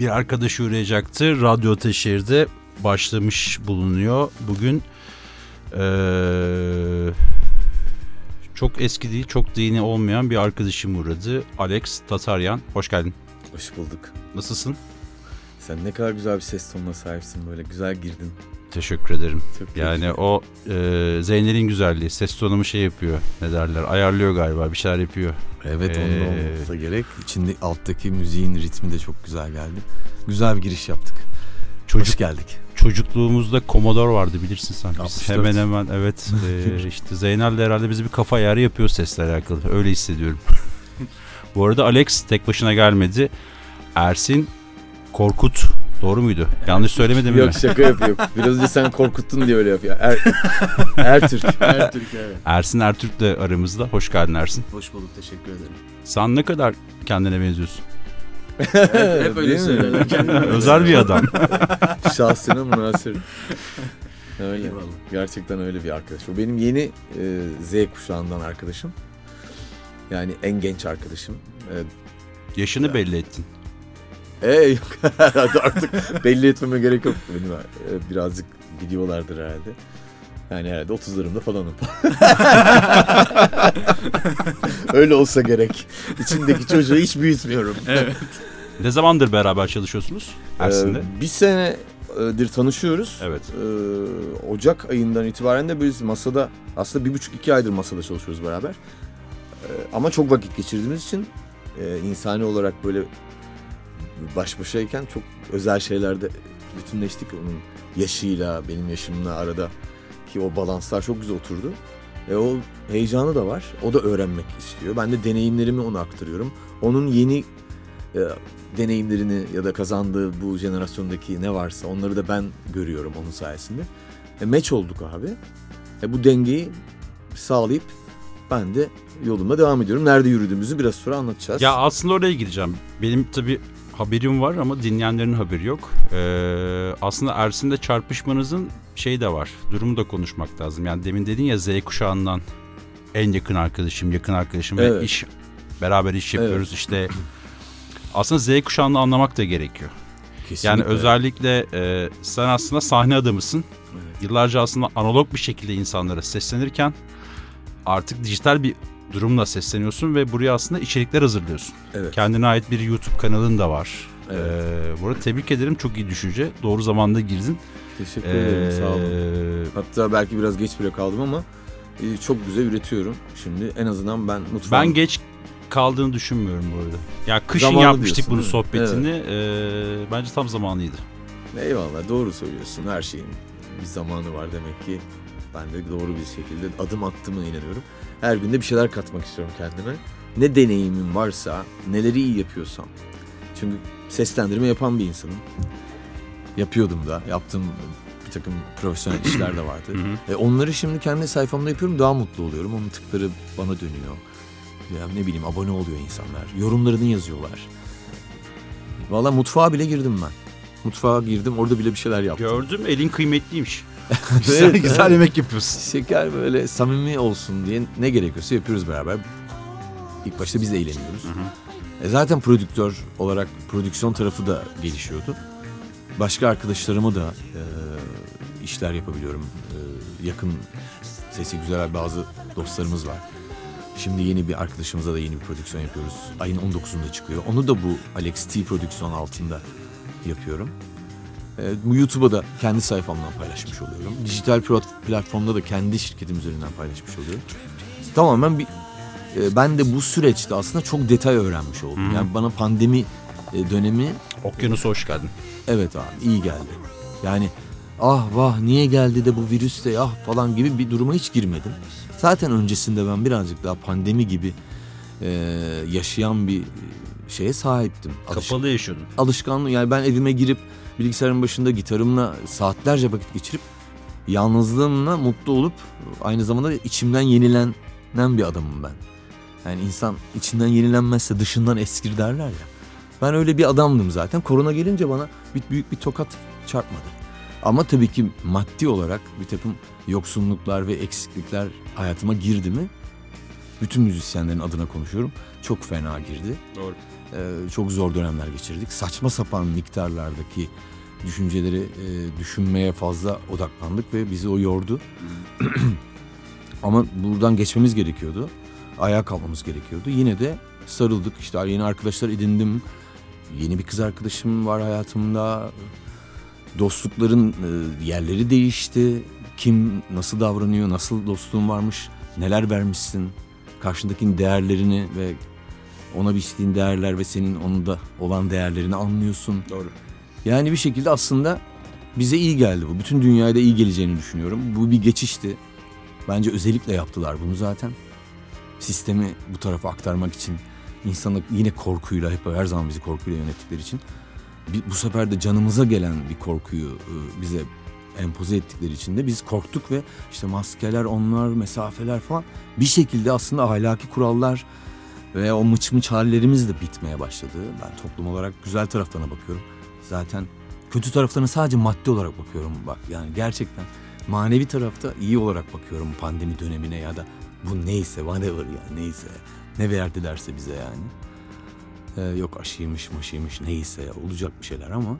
bir arkadaşı uğrayacaktı. Radyo Teşehir'de başlamış bulunuyor. Bugün ee, çok eski değil, çok dini olmayan bir arkadaşım uğradı. Alex Tataryan. Hoş geldin. Hoş bulduk. Nasılsın? Sen ne kadar güzel bir ses tonuna sahipsin böyle güzel girdin. Teşekkür ederim. Çok Yani o e, Zeynel'in güzelliği. Ses tonumu şey yapıyor. Ne derler? Ayarlıyor galiba. Bir şeyler yapıyor. Evet Ee, ondan olmasa gerek. İçinde alttaki müziğin ritmi de çok güzel geldi. Güzel bir giriş yaptık. Çocuk Hoş geldik. çocukluğumuzda Commodore vardı bilirsin sen. Biz 64. hemen hemen evet e, işte Zeynel de herhalde bizi bir kafa ayarı yapıyor sesle alakalı. Öyle hissediyorum. Bu arada Alex tek başına gelmedi. Ersin Korkut doğru muydu? Yanlış söylemedim mi? Yok şaka yapıyor. Biraz önce sen korkuttun diye öyle yapıyor. Er, Ertürk. Ertürk evet. Ersin Ertürk de aramızda. Hoş geldin Ersin. Hoş bulduk teşekkür ederim. Sen ne kadar kendine benziyorsun? Hep, hep öyle söylerler. Özel bir adam. Şahsına münasır. Öyle. Eyvallah. Gerçekten öyle bir arkadaş. O benim yeni e, Z kuşağından arkadaşım. Yani en genç arkadaşım. E, Yaşını belli ettin. E yok Hadi artık belli etmeme gerek yok. Benim e, birazcık biliyorlardır herhalde. Yani herhalde 30'larımda falanım. Öyle olsa gerek. İçindeki çocuğu hiç büyütmüyorum. Evet. Ne zamandır beraber çalışıyorsunuz Ersin'le? Ee, bir senedir tanışıyoruz. Evet. Ee, Ocak ayından itibaren de biz masada aslında bir buçuk iki aydır masada çalışıyoruz beraber. Ee, ama çok vakit geçirdiğimiz için e, insani olarak böyle baş başayken çok özel şeylerde bütünleştik. Onun yaşıyla benim yaşımla arada ki o balanslar çok güzel oturdu. E, o heyecanı da var. O da öğrenmek istiyor. Ben de deneyimlerimi ona aktarıyorum. Onun yeni e, deneyimlerini ya da kazandığı bu jenerasyondaki ne varsa onları da ben görüyorum onun sayesinde. E, match olduk abi. E, bu dengeyi sağlayıp ben de yoluma devam ediyorum. Nerede yürüdüğümüzü biraz sonra anlatacağız. Ya aslında oraya gireceğim. Benim tabii haberim var ama dinleyenlerin haberi yok. Ee, aslında Ersin'le çarpışmanızın şey de var. Durumu da konuşmak lazım. Yani demin dedin ya Z kuşağından en yakın arkadaşım, yakın arkadaşım ve Evet. iş beraber iş yapıyoruz işte. Aslında Z kuşağını anlamak da gerekiyor. Kesinlikle. Yani özellikle e, sen aslında sahne adamısın. Evet. Yıllarca aslında analog bir şekilde insanlara seslenirken artık dijital bir durumla sesleniyorsun ve buraya aslında içerikler hazırlıyorsun. Evet. Kendine ait bir YouTube kanalın da var. Evet. Ee, bu arada tebrik ederim. Çok iyi düşünce. Doğru zamanda girdin. Teşekkür ederim. Sağ olun. Ee, Hatta belki biraz geç bile kaldım ama e, çok güzel üretiyorum. Şimdi en azından ben mutfağım. Ben geç kaldığını düşünmüyorum bu arada. Ya kışın Zamanı yapmıştık diyorsun, bunu sohbetini. Ee, bence tam zamanıydı. Eyvallah doğru söylüyorsun. Her şeyin bir zamanı var demek ki. Ben de doğru bir şekilde adım attığıma inanıyorum. Her günde bir şeyler katmak istiyorum kendime. Ne deneyimim varsa, neleri iyi yapıyorsam. Çünkü seslendirme yapan bir insanım. Yapıyordum da. Yaptığım bir takım profesyonel işler de vardı. E onları şimdi kendi sayfamda yapıyorum. Daha mutlu oluyorum. Onun tıkları bana dönüyor. Ya ne bileyim abone oluyor insanlar. Yorumlarını yazıyorlar. Valla mutfağa bile girdim ben. Mutfağa girdim orada bile bir şeyler yaptım. Gördüm elin kıymetliymiş. Evet, güzel, güzel evet. yemek yapıyorsun. Şeker böyle samimi olsun diye ne gerekiyorsa yapıyoruz beraber. İlk başta biz de eğleniyoruz. E zaten prodüktör olarak prodüksiyon tarafı da gelişiyordu. Başka arkadaşlarıma da e, işler yapabiliyorum. E, yakın sesi güzel bazı dostlarımız var. Şimdi yeni bir arkadaşımıza da yeni bir prodüksiyon yapıyoruz. Ayın 19'unda çıkıyor. Onu da bu Alex T prodüksiyon altında yapıyorum. E, YouTube'a da kendi sayfamdan paylaşmış oluyorum. Dijital plat- platformda da kendi şirketim üzerinden paylaşmış oluyorum. Tamamen bir e, ben de bu süreçte aslında çok detay öğrenmiş oldum. Hı. Yani bana pandemi e, dönemi Okyanusa hoş geldin. evet abi iyi geldi. Yani ah vah niye geldi de bu virüs de ah falan gibi bir duruma hiç girmedim. Zaten öncesinde ben birazcık daha pandemi gibi e, yaşayan bir şeye sahiptim. Alış- Kapalı yaşıyordun. alışkanlığı yani ben evime girip bilgisayarın başında gitarımla saatlerce vakit geçirip yalnızlığımla mutlu olup aynı zamanda içimden yenilenen bir adamım ben. Yani insan içinden yenilenmezse dışından eskir derler ya. Ben öyle bir adamdım zaten. Korona gelince bana bir, büyük bir tokat çarpmadı. Ama tabii ki maddi olarak bir takım yoksunluklar ve eksiklikler hayatıma girdi mi? Bütün müzisyenlerin adına konuşuyorum. çok fena girdi. Doğru. Ee, çok zor dönemler geçirdik. Saçma sapan miktarlardaki düşünceleri e, düşünmeye fazla odaklandık ve bizi o yordu. Ama buradan geçmemiz gerekiyordu. Ayağa kalkmamız gerekiyordu. Yine de sarıldık. İşte yeni arkadaşlar edindim. Yeni bir kız arkadaşım var hayatımda. Dostlukların e, yerleri değişti. Kim nasıl davranıyor, nasıl dostluğun varmış, neler vermişsin. Karşındakinin değerlerini ve ona biçtiğin değerler ve senin onda olan değerlerini anlıyorsun. Doğru. Yani bir şekilde aslında bize iyi geldi bu. Bütün dünyaya da iyi geleceğini düşünüyorum. Bu bir geçişti. Bence özellikle yaptılar bunu zaten. Sistemi bu tarafa aktarmak için insanı yine korkuyla hep her zaman bizi korkuyla yönettikleri için bir- bu sefer de canımıza gelen bir korkuyu e, bize empoze ettikleri için de biz korktuk ve işte maskeler, onlar, mesafeler falan bir şekilde aslında ahlaki kurallar ve o mıç mıç hallerimiz de bitmeye başladı. Ben toplum olarak güzel taraflarına bakıyorum. Zaten kötü taraflarına sadece maddi olarak bakıyorum bak. Yani gerçekten manevi tarafta iyi olarak bakıyorum pandemi dönemine ya da bu neyse whatever ya neyse. Ne verdilerse bize yani. Ee, yok aşıymış maşıymış neyse olacak bir şeyler ama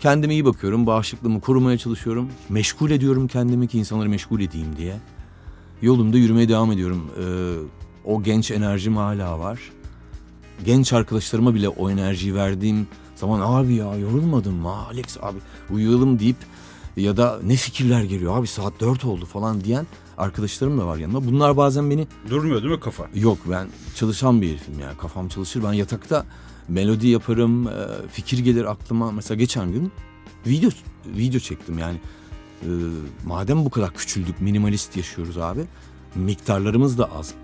kendime iyi bakıyorum. Bağışıklığımı korumaya çalışıyorum. Meşgul ediyorum kendimi ki insanları meşgul edeyim diye. Yolumda yürümeye devam ediyorum. Ee, o genç enerjim hala var. Genç arkadaşlarıma bile o enerjiyi verdiğim zaman abi ya yorulmadın mı Alex abi uyuyalım deyip ya da ne fikirler geliyor abi saat 4 oldu falan diyen arkadaşlarım da var yanımda. Bunlar bazen beni Durmuyor değil mi kafa? Yok ben çalışan bir herifim ya. Kafam çalışır. Ben yatakta melodi yaparım. e, Fikir gelir aklıma. Mesela geçen gün video video çektim yani. E, Madem bu kadar küçüldük, minimalist yaşıyoruz abi. Miktarlarımız da az.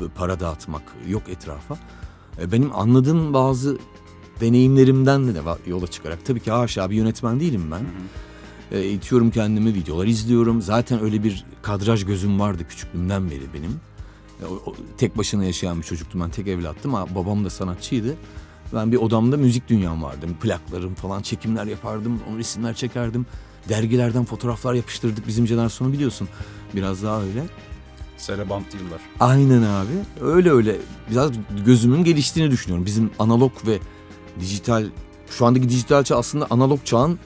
E, Para dağıtmak yok etrafa. E, Benim anladığım bazı deneyimlerimden de yola çıkarak tabii ki haşa bir yönetmen değilim ben. E, kendimi, videolar izliyorum. Zaten öyle bir kadraj gözüm vardı küçüklüğümden beri benim. E, o- tek başına yaşayan bir çocuktum ben tek evlattım ama babam da sanatçıydı. Ben bir odamda müzik dünyam vardı. Plaklarım falan çekimler yapardım, onu resimler çekerdim. Dergilerden fotoğraflar yapıştırdık bizim jenerasyonu biliyorsun. Biraz daha öyle. Serabant yıllar. Aynen abi. Öyle öyle. Biraz gözümün geliştiğini düşünüyorum. Bizim analog ve dijital şu andaki dijital çağ aslında analog çağın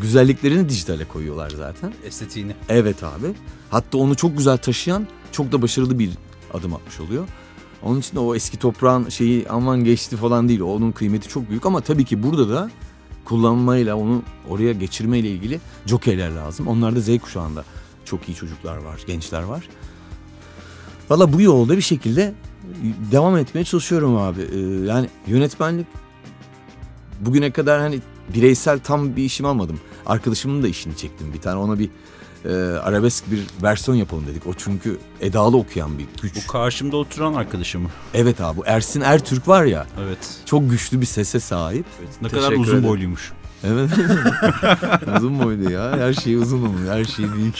güzelliklerini dijitale koyuyorlar zaten. Estetiğini. Evet abi. Hatta onu çok güzel taşıyan çok da başarılı bir adım atmış oluyor. Onun için de o eski toprağın şeyi aman geçti falan değil. Onun kıymeti çok büyük ama tabii ki burada da kullanmayla onu oraya geçirmeyle ilgili jokeyler lazım. Onlar da Z kuşağında çok iyi çocuklar var, gençler var. Valla bu yolda bir şekilde devam etmeye çalışıyorum abi. Ee, yani yönetmenlik bugüne kadar hani bireysel tam bir işim almadım. Arkadaşımın da işini çektim bir tane. Ona bir e, arabesk bir versiyon yapalım dedik. O çünkü edalı okuyan bir güç. Bu karşımda oturan arkadaşım. Evet abi bu Ersin Ertürk var ya Evet. çok güçlü bir sese sahip. Ne kadar uzun ederim. boyluymuş. Evet. uzun boylu ya. Her şey uzun onun. Her şey büyük.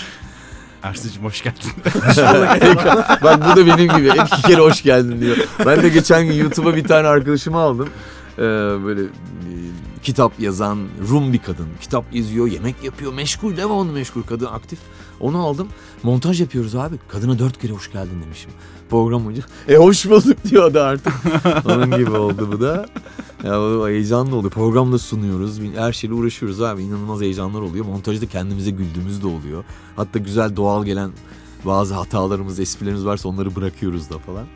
Ersin'cim hoş geldin. Bak bu da benim gibi. Hep iki kere hoş geldin diyor. Ben de geçen gün YouTube'a bir tane arkadaşımı aldım. Ee, böyle kitap yazan Rum bir kadın. Kitap yazıyor, yemek yapıyor, meşgul, devamlı meşgul kadın aktif. Onu aldım. Montaj yapıyoruz abi. Kadına dört kere hoş geldin demişim. Program hoca. E hoş bulduk diyor da artık. Onun gibi oldu bu da. Ya o heyecanlı oldu. Programda sunuyoruz. Her şeyle uğraşıyoruz abi. İnanılmaz heyecanlar oluyor. Montajda kendimize güldüğümüz de oluyor. Hatta güzel doğal gelen bazı hatalarımız, esprilerimiz varsa onları bırakıyoruz da falan.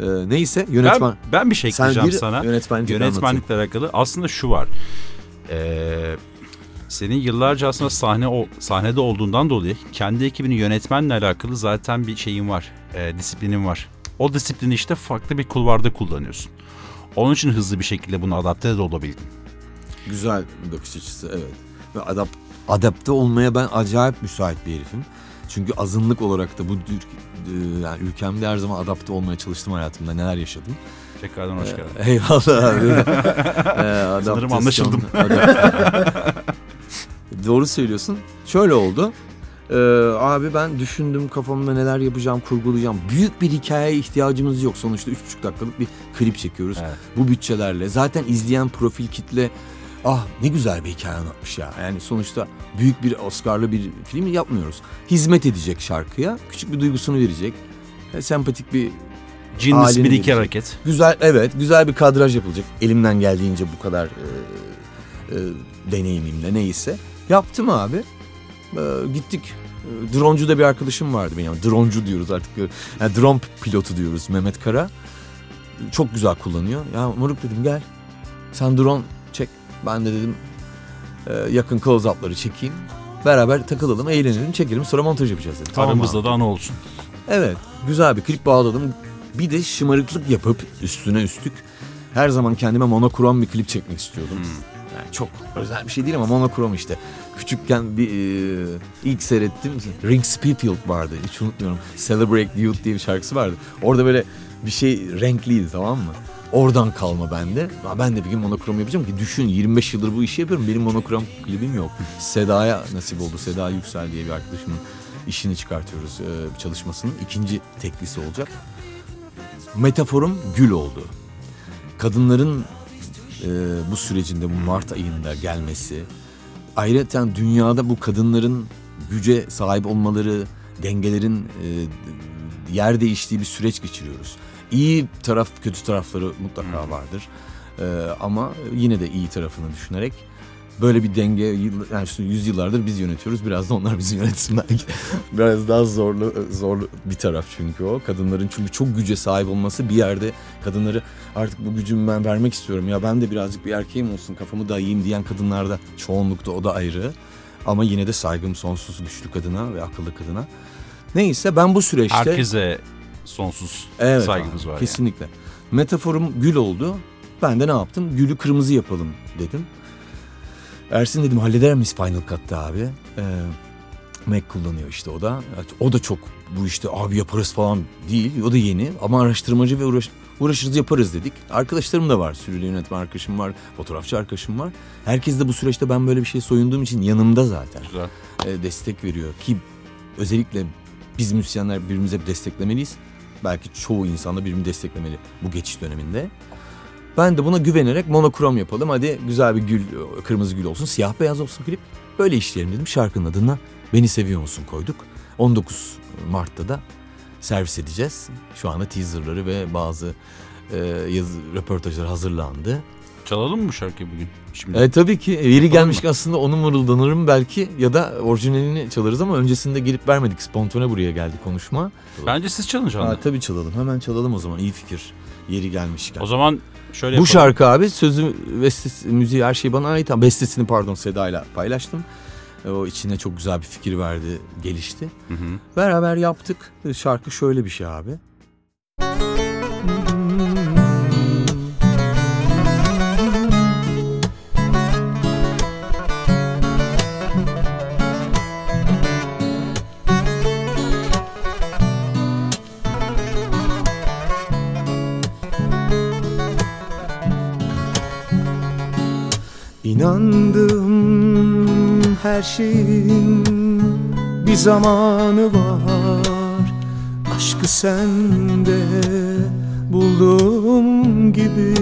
Ee, neyse yönetmen. Ben, ben bir şey ekleyeceğim sana. yönetmenlik Yönetmenlikle alakalı aslında şu var. Ee, senin yıllarca aslında sahne o sahnede olduğundan dolayı kendi ekibini yönetmenle alakalı zaten bir şeyin var. E, disiplinin var. O disiplini işte farklı bir kulvarda kullanıyorsun. Onun için hızlı bir şekilde bunu adapte de olabildin. Güzel bir bakış açısı evet. Ve adap, adapte olmaya ben acayip müsait bir herifim. Çünkü azınlık olarak da bu yani ülkemde her zaman adapte olmaya çalıştım hayatımda neler yaşadım. Tekrardan hoş geldin. Ee, Eyvallah abi. Ee, Sanırım anlaşıldım. Doğru söylüyorsun. Şöyle oldu. Ee, abi ben düşündüm kafamda neler yapacağım, kurgulayacağım. Büyük bir hikayeye ihtiyacımız yok. Sonuçta 3,5 dakikalık bir klip çekiyoruz. Evet. Bu bütçelerle. Zaten izleyen profil kitle ah ne güzel bir hikaye anlatmış ya. Yani sonuçta büyük bir Oscar'lı bir film yapmıyoruz. Hizmet edecek şarkıya. Küçük bir duygusunu verecek. e, Sempatik bir halini bir iki verecek. hareket. Güzel evet güzel bir kadraj yapılacak. Elimden geldiğince bu kadar e, e, deneyimimle neyse. Yaptım abi. E, gittik. E, Droncu bir arkadaşım vardı benim. Yani droncu diyoruz artık. Yani drone pilotu diyoruz Mehmet Kara. Çok güzel kullanıyor. Ya moruk dedim gel. Sen drone. Ben de dedim e, yakın close-up'ları çekeyim. Beraber takılalım, eğlenelim, çekelim sonra montaj yapacağız dedim. Tamam abi. Aramızda da anı olsun. Evet, güzel bir klip bağladım. Bir de şımarıklık yapıp üstüne üstlük her zaman kendime monokrom bir klip çekmek istiyordum. Yani çok özel bir şey değil ama monokrom işte. Küçükken bir e, ilk seyrettim. Ring Springfield vardı. Hiç unutmuyorum. Celebrate Youth diye bir şarkısı vardı. Orada böyle bir şey renkliydi tamam mı? Oradan kalma bende. Ben de bir gün monokrom yapacağım ki düşün 25 yıldır bu işi yapıyorum. Benim monokrom klibim yok. Seda'ya nasip oldu. Seda Yüksel diye bir arkadaşımın işini çıkartıyoruz e, çalışmasının. ikinci teklisi olacak. Metaforum gül oldu. Kadınların e, bu sürecinde bu Mart ayında gelmesi, ayrıca dünyada bu kadınların güce sahip olmaları, dengelerin e, yer değiştiği bir süreç geçiriyoruz. İyi taraf, kötü tarafları mutlaka vardır. E, ama yine de iyi tarafını düşünerek böyle bir denge, yani şu yüzyıllardır biz yönetiyoruz. Biraz da onlar bizi yönetsin belki. Biraz daha zorlu, zorlu bir taraf çünkü o. Kadınların çünkü çok güce sahip olması bir yerde kadınları artık bu gücümü ben vermek istiyorum. Ya ben de birazcık bir erkeğim olsun kafamı dayayayım diyen kadınlarda çoğunlukta o da ayrı. Ama yine de saygım sonsuz güçlü kadına ve akıllı kadına. Neyse ben bu süreçte... Herkese sonsuz Evet saygımız abi, var. yani. Kesinlikle. Metaforum gül oldu. Ben de ne yaptım? Gülü kırmızı yapalım dedim. Ersin dedim halleder miyiz Final Cut'ta abi? Ee, Mac kullanıyor işte o da. O da çok bu işte abi yaparız falan değil. O da yeni ama araştırmacı ve uğraş, uğraşırız yaparız dedik. Arkadaşlarım da var. Sürüyle yönetmen arkadaşım var. Fotoğrafçı arkadaşım var. Herkes de bu süreçte ben böyle bir şey soyunduğum için yanımda zaten Güzel. e, destek veriyor ki özellikle biz müzisyenler birbirimize bir desteklemeliyiz. Belki çoğu insan da birbirini desteklemeli bu geçiş döneminde. Ben de buna güvenerek monokrom yapalım. Hadi güzel bir gül, kırmızı gül olsun, siyah beyaz olsun klip. Böyle işleyelim dedim. Şarkının adına Beni Seviyor Musun koyduk. 19 Mart'ta da servis edeceğiz. Şu anda teaserları ve bazı e, yazı, röportajlar hazırlandı. Çalalım mı bu şarkıyı bugün? Şimdi. E, tabii ki yeri gelmişken aslında onu mırıldanırım belki ya da orijinalini çalarız ama öncesinde gelip vermedik. Spontane buraya geldi konuşma. Bence siz çalın şu anda. Ha, tabii çalalım. Hemen çalalım o zaman. İyi fikir. Yeri gelmişken. O zaman şöyle Bu yapalım. şarkı abi sözü, bestesi, müziği her şey bana ait. Bestesini pardon Seda'yla paylaştım. E, O içine çok güzel bir fikir verdi, gelişti. Hı hı. Beraber yaptık. E, Şarkı şöyle bir şey abi. Her şeyin bir zamanı var. Aşkı sende bulduğum gibi.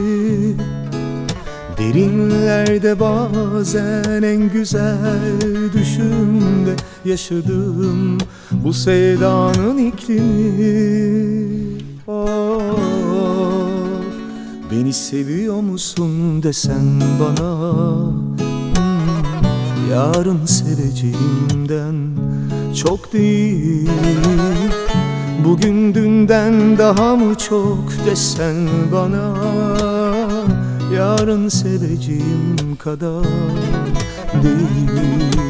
Derinlerde bazen en güzel düşümde yaşadım Bu sevdanın iklimi. Of, Beni seviyor musun desen bana Yarın seveceğimden çok değil. Bugün dünden daha mı çok desen bana? Yarın seveceğim kadar değil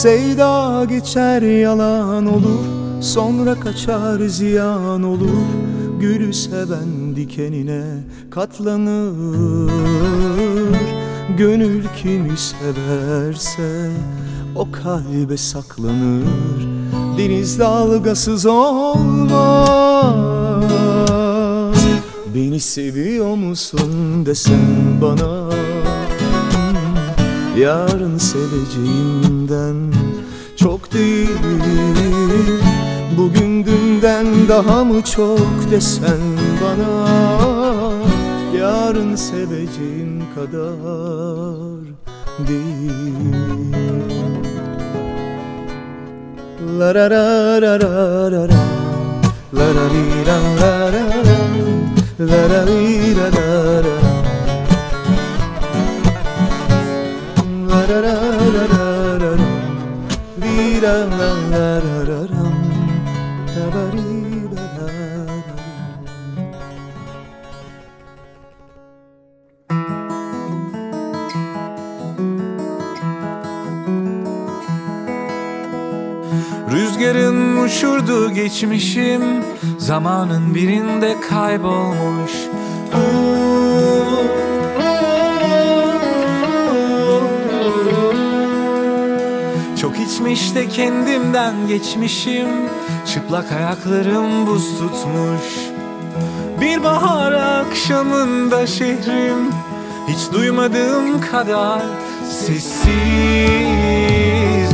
Sevda geçer yalan olur. Sonra kaçar ziyan olur. Gülü seven dikenine katlanır. Gönül kimi severse o kalbe saklanır. Deniz dalgasız olmaz. Beni seviyor musun desen bana? Yarın seveceğimden dünden çok değil Bugün dünden daha mı çok desen bana Yarın seveceğim kadar değil. La ra ra ra ra ra ra La ra ri ra ra ra La ra la ra ra Rüzgarın uçurduğu geçmişim Zamanın birinde kaybolmuş Çok içmiş de kendimden geçmişim. Çıplak ayaklarım buz tutmuş. Bir bahar akşamında şehrim. Hiç duymadığım kadar Sessiz.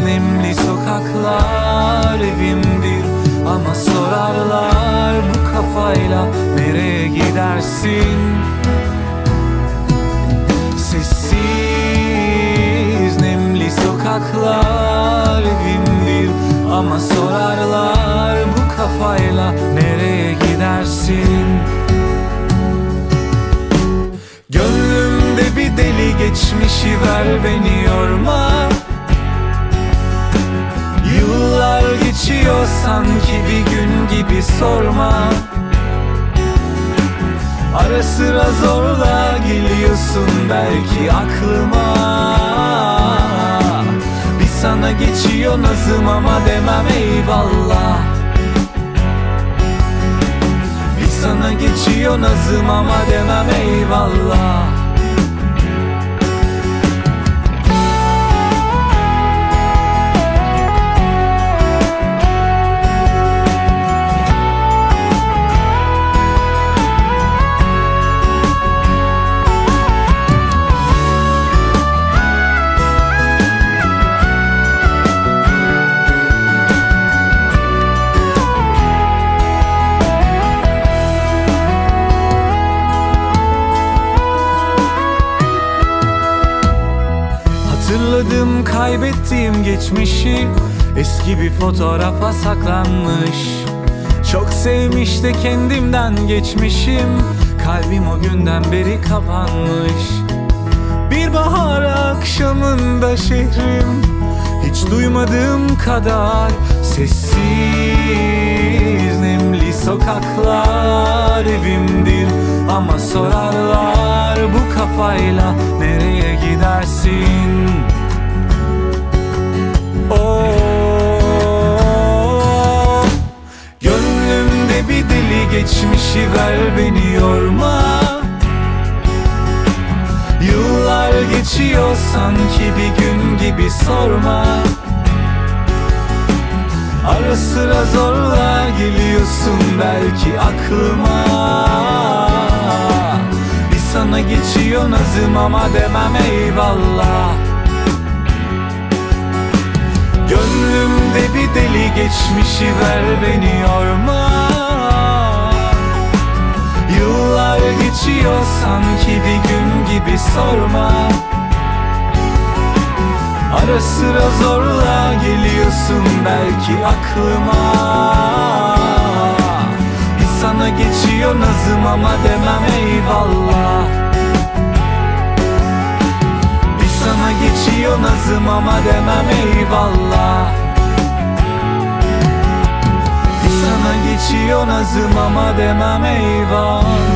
Nemli sokaklar evimdir. Ama sorarlar bu kafayla nereye gidersin sokaklar evimdir Ama sorarlar bu kafayla nereye gidersin? Gönlümde bir deli geçmişi ver beni yorma. Yıllar geçiyor sanki bir gün gibi sorma. Ara sıra zorla geliyorsun belki aklıma sana geçiyor nazım ama demem eyvallah. Bir sana geçiyor nazım ama demem eyvallah Hatırladım kaybettiğim geçmişi Eski bir fotoğrafa saklanmış. Çok sevmiş de kendimden geçmişim Kalbim o günden beri kapanmış. Bir bahar akşamında şehrim Hiç duymadığım kadar Sessiz nemli sokaklar evimdir. Ama sorarlar bu kafayla nereye gidersin Oh, Gönlümde bir deli geçmişi ver beni yorma. Yıllar geçiyor sanki bir gün gibi sorma. Ara sıra zorla geliyorsun belki aklıma. Bir sana geçiyor nazım ama demem eyvallah Gönlümde bir deli geçmişi ver beni yorma. Yıllar geçiyor sanki bir gün gibi sorma. Ara sıra zorla geliyorsun belki aklıma. Bir sana geçiyor nazım ama demem eyvallah geçiyor nazım ama demem eyvallah. Sana geçiyor nazım ama demem eyvallah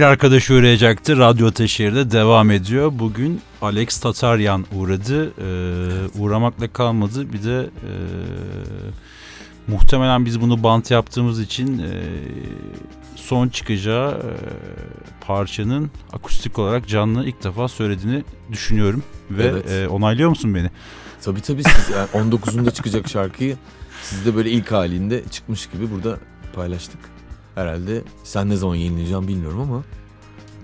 Bir arkadaş uğrayacaktı. Radyo Teşehir'de devam ediyor. Bugün Alex Tataryan uğradı. Ee, uğramakla kalmadı. Bir de e, Muhtemelen biz bunu bant yaptığımız için e, son çıkacağı e, parçanın akustik olarak canlı ilk defa söylediğini düşünüyorum. Ve Evet. e, onaylıyor musun beni? Tabii tabii siz yani 19'unda çıkacak şarkıyı siz de böyle ilk halinde çıkmış gibi burada paylaştık. Herhalde sen ne zaman yayınlayacağım bilmiyorum ama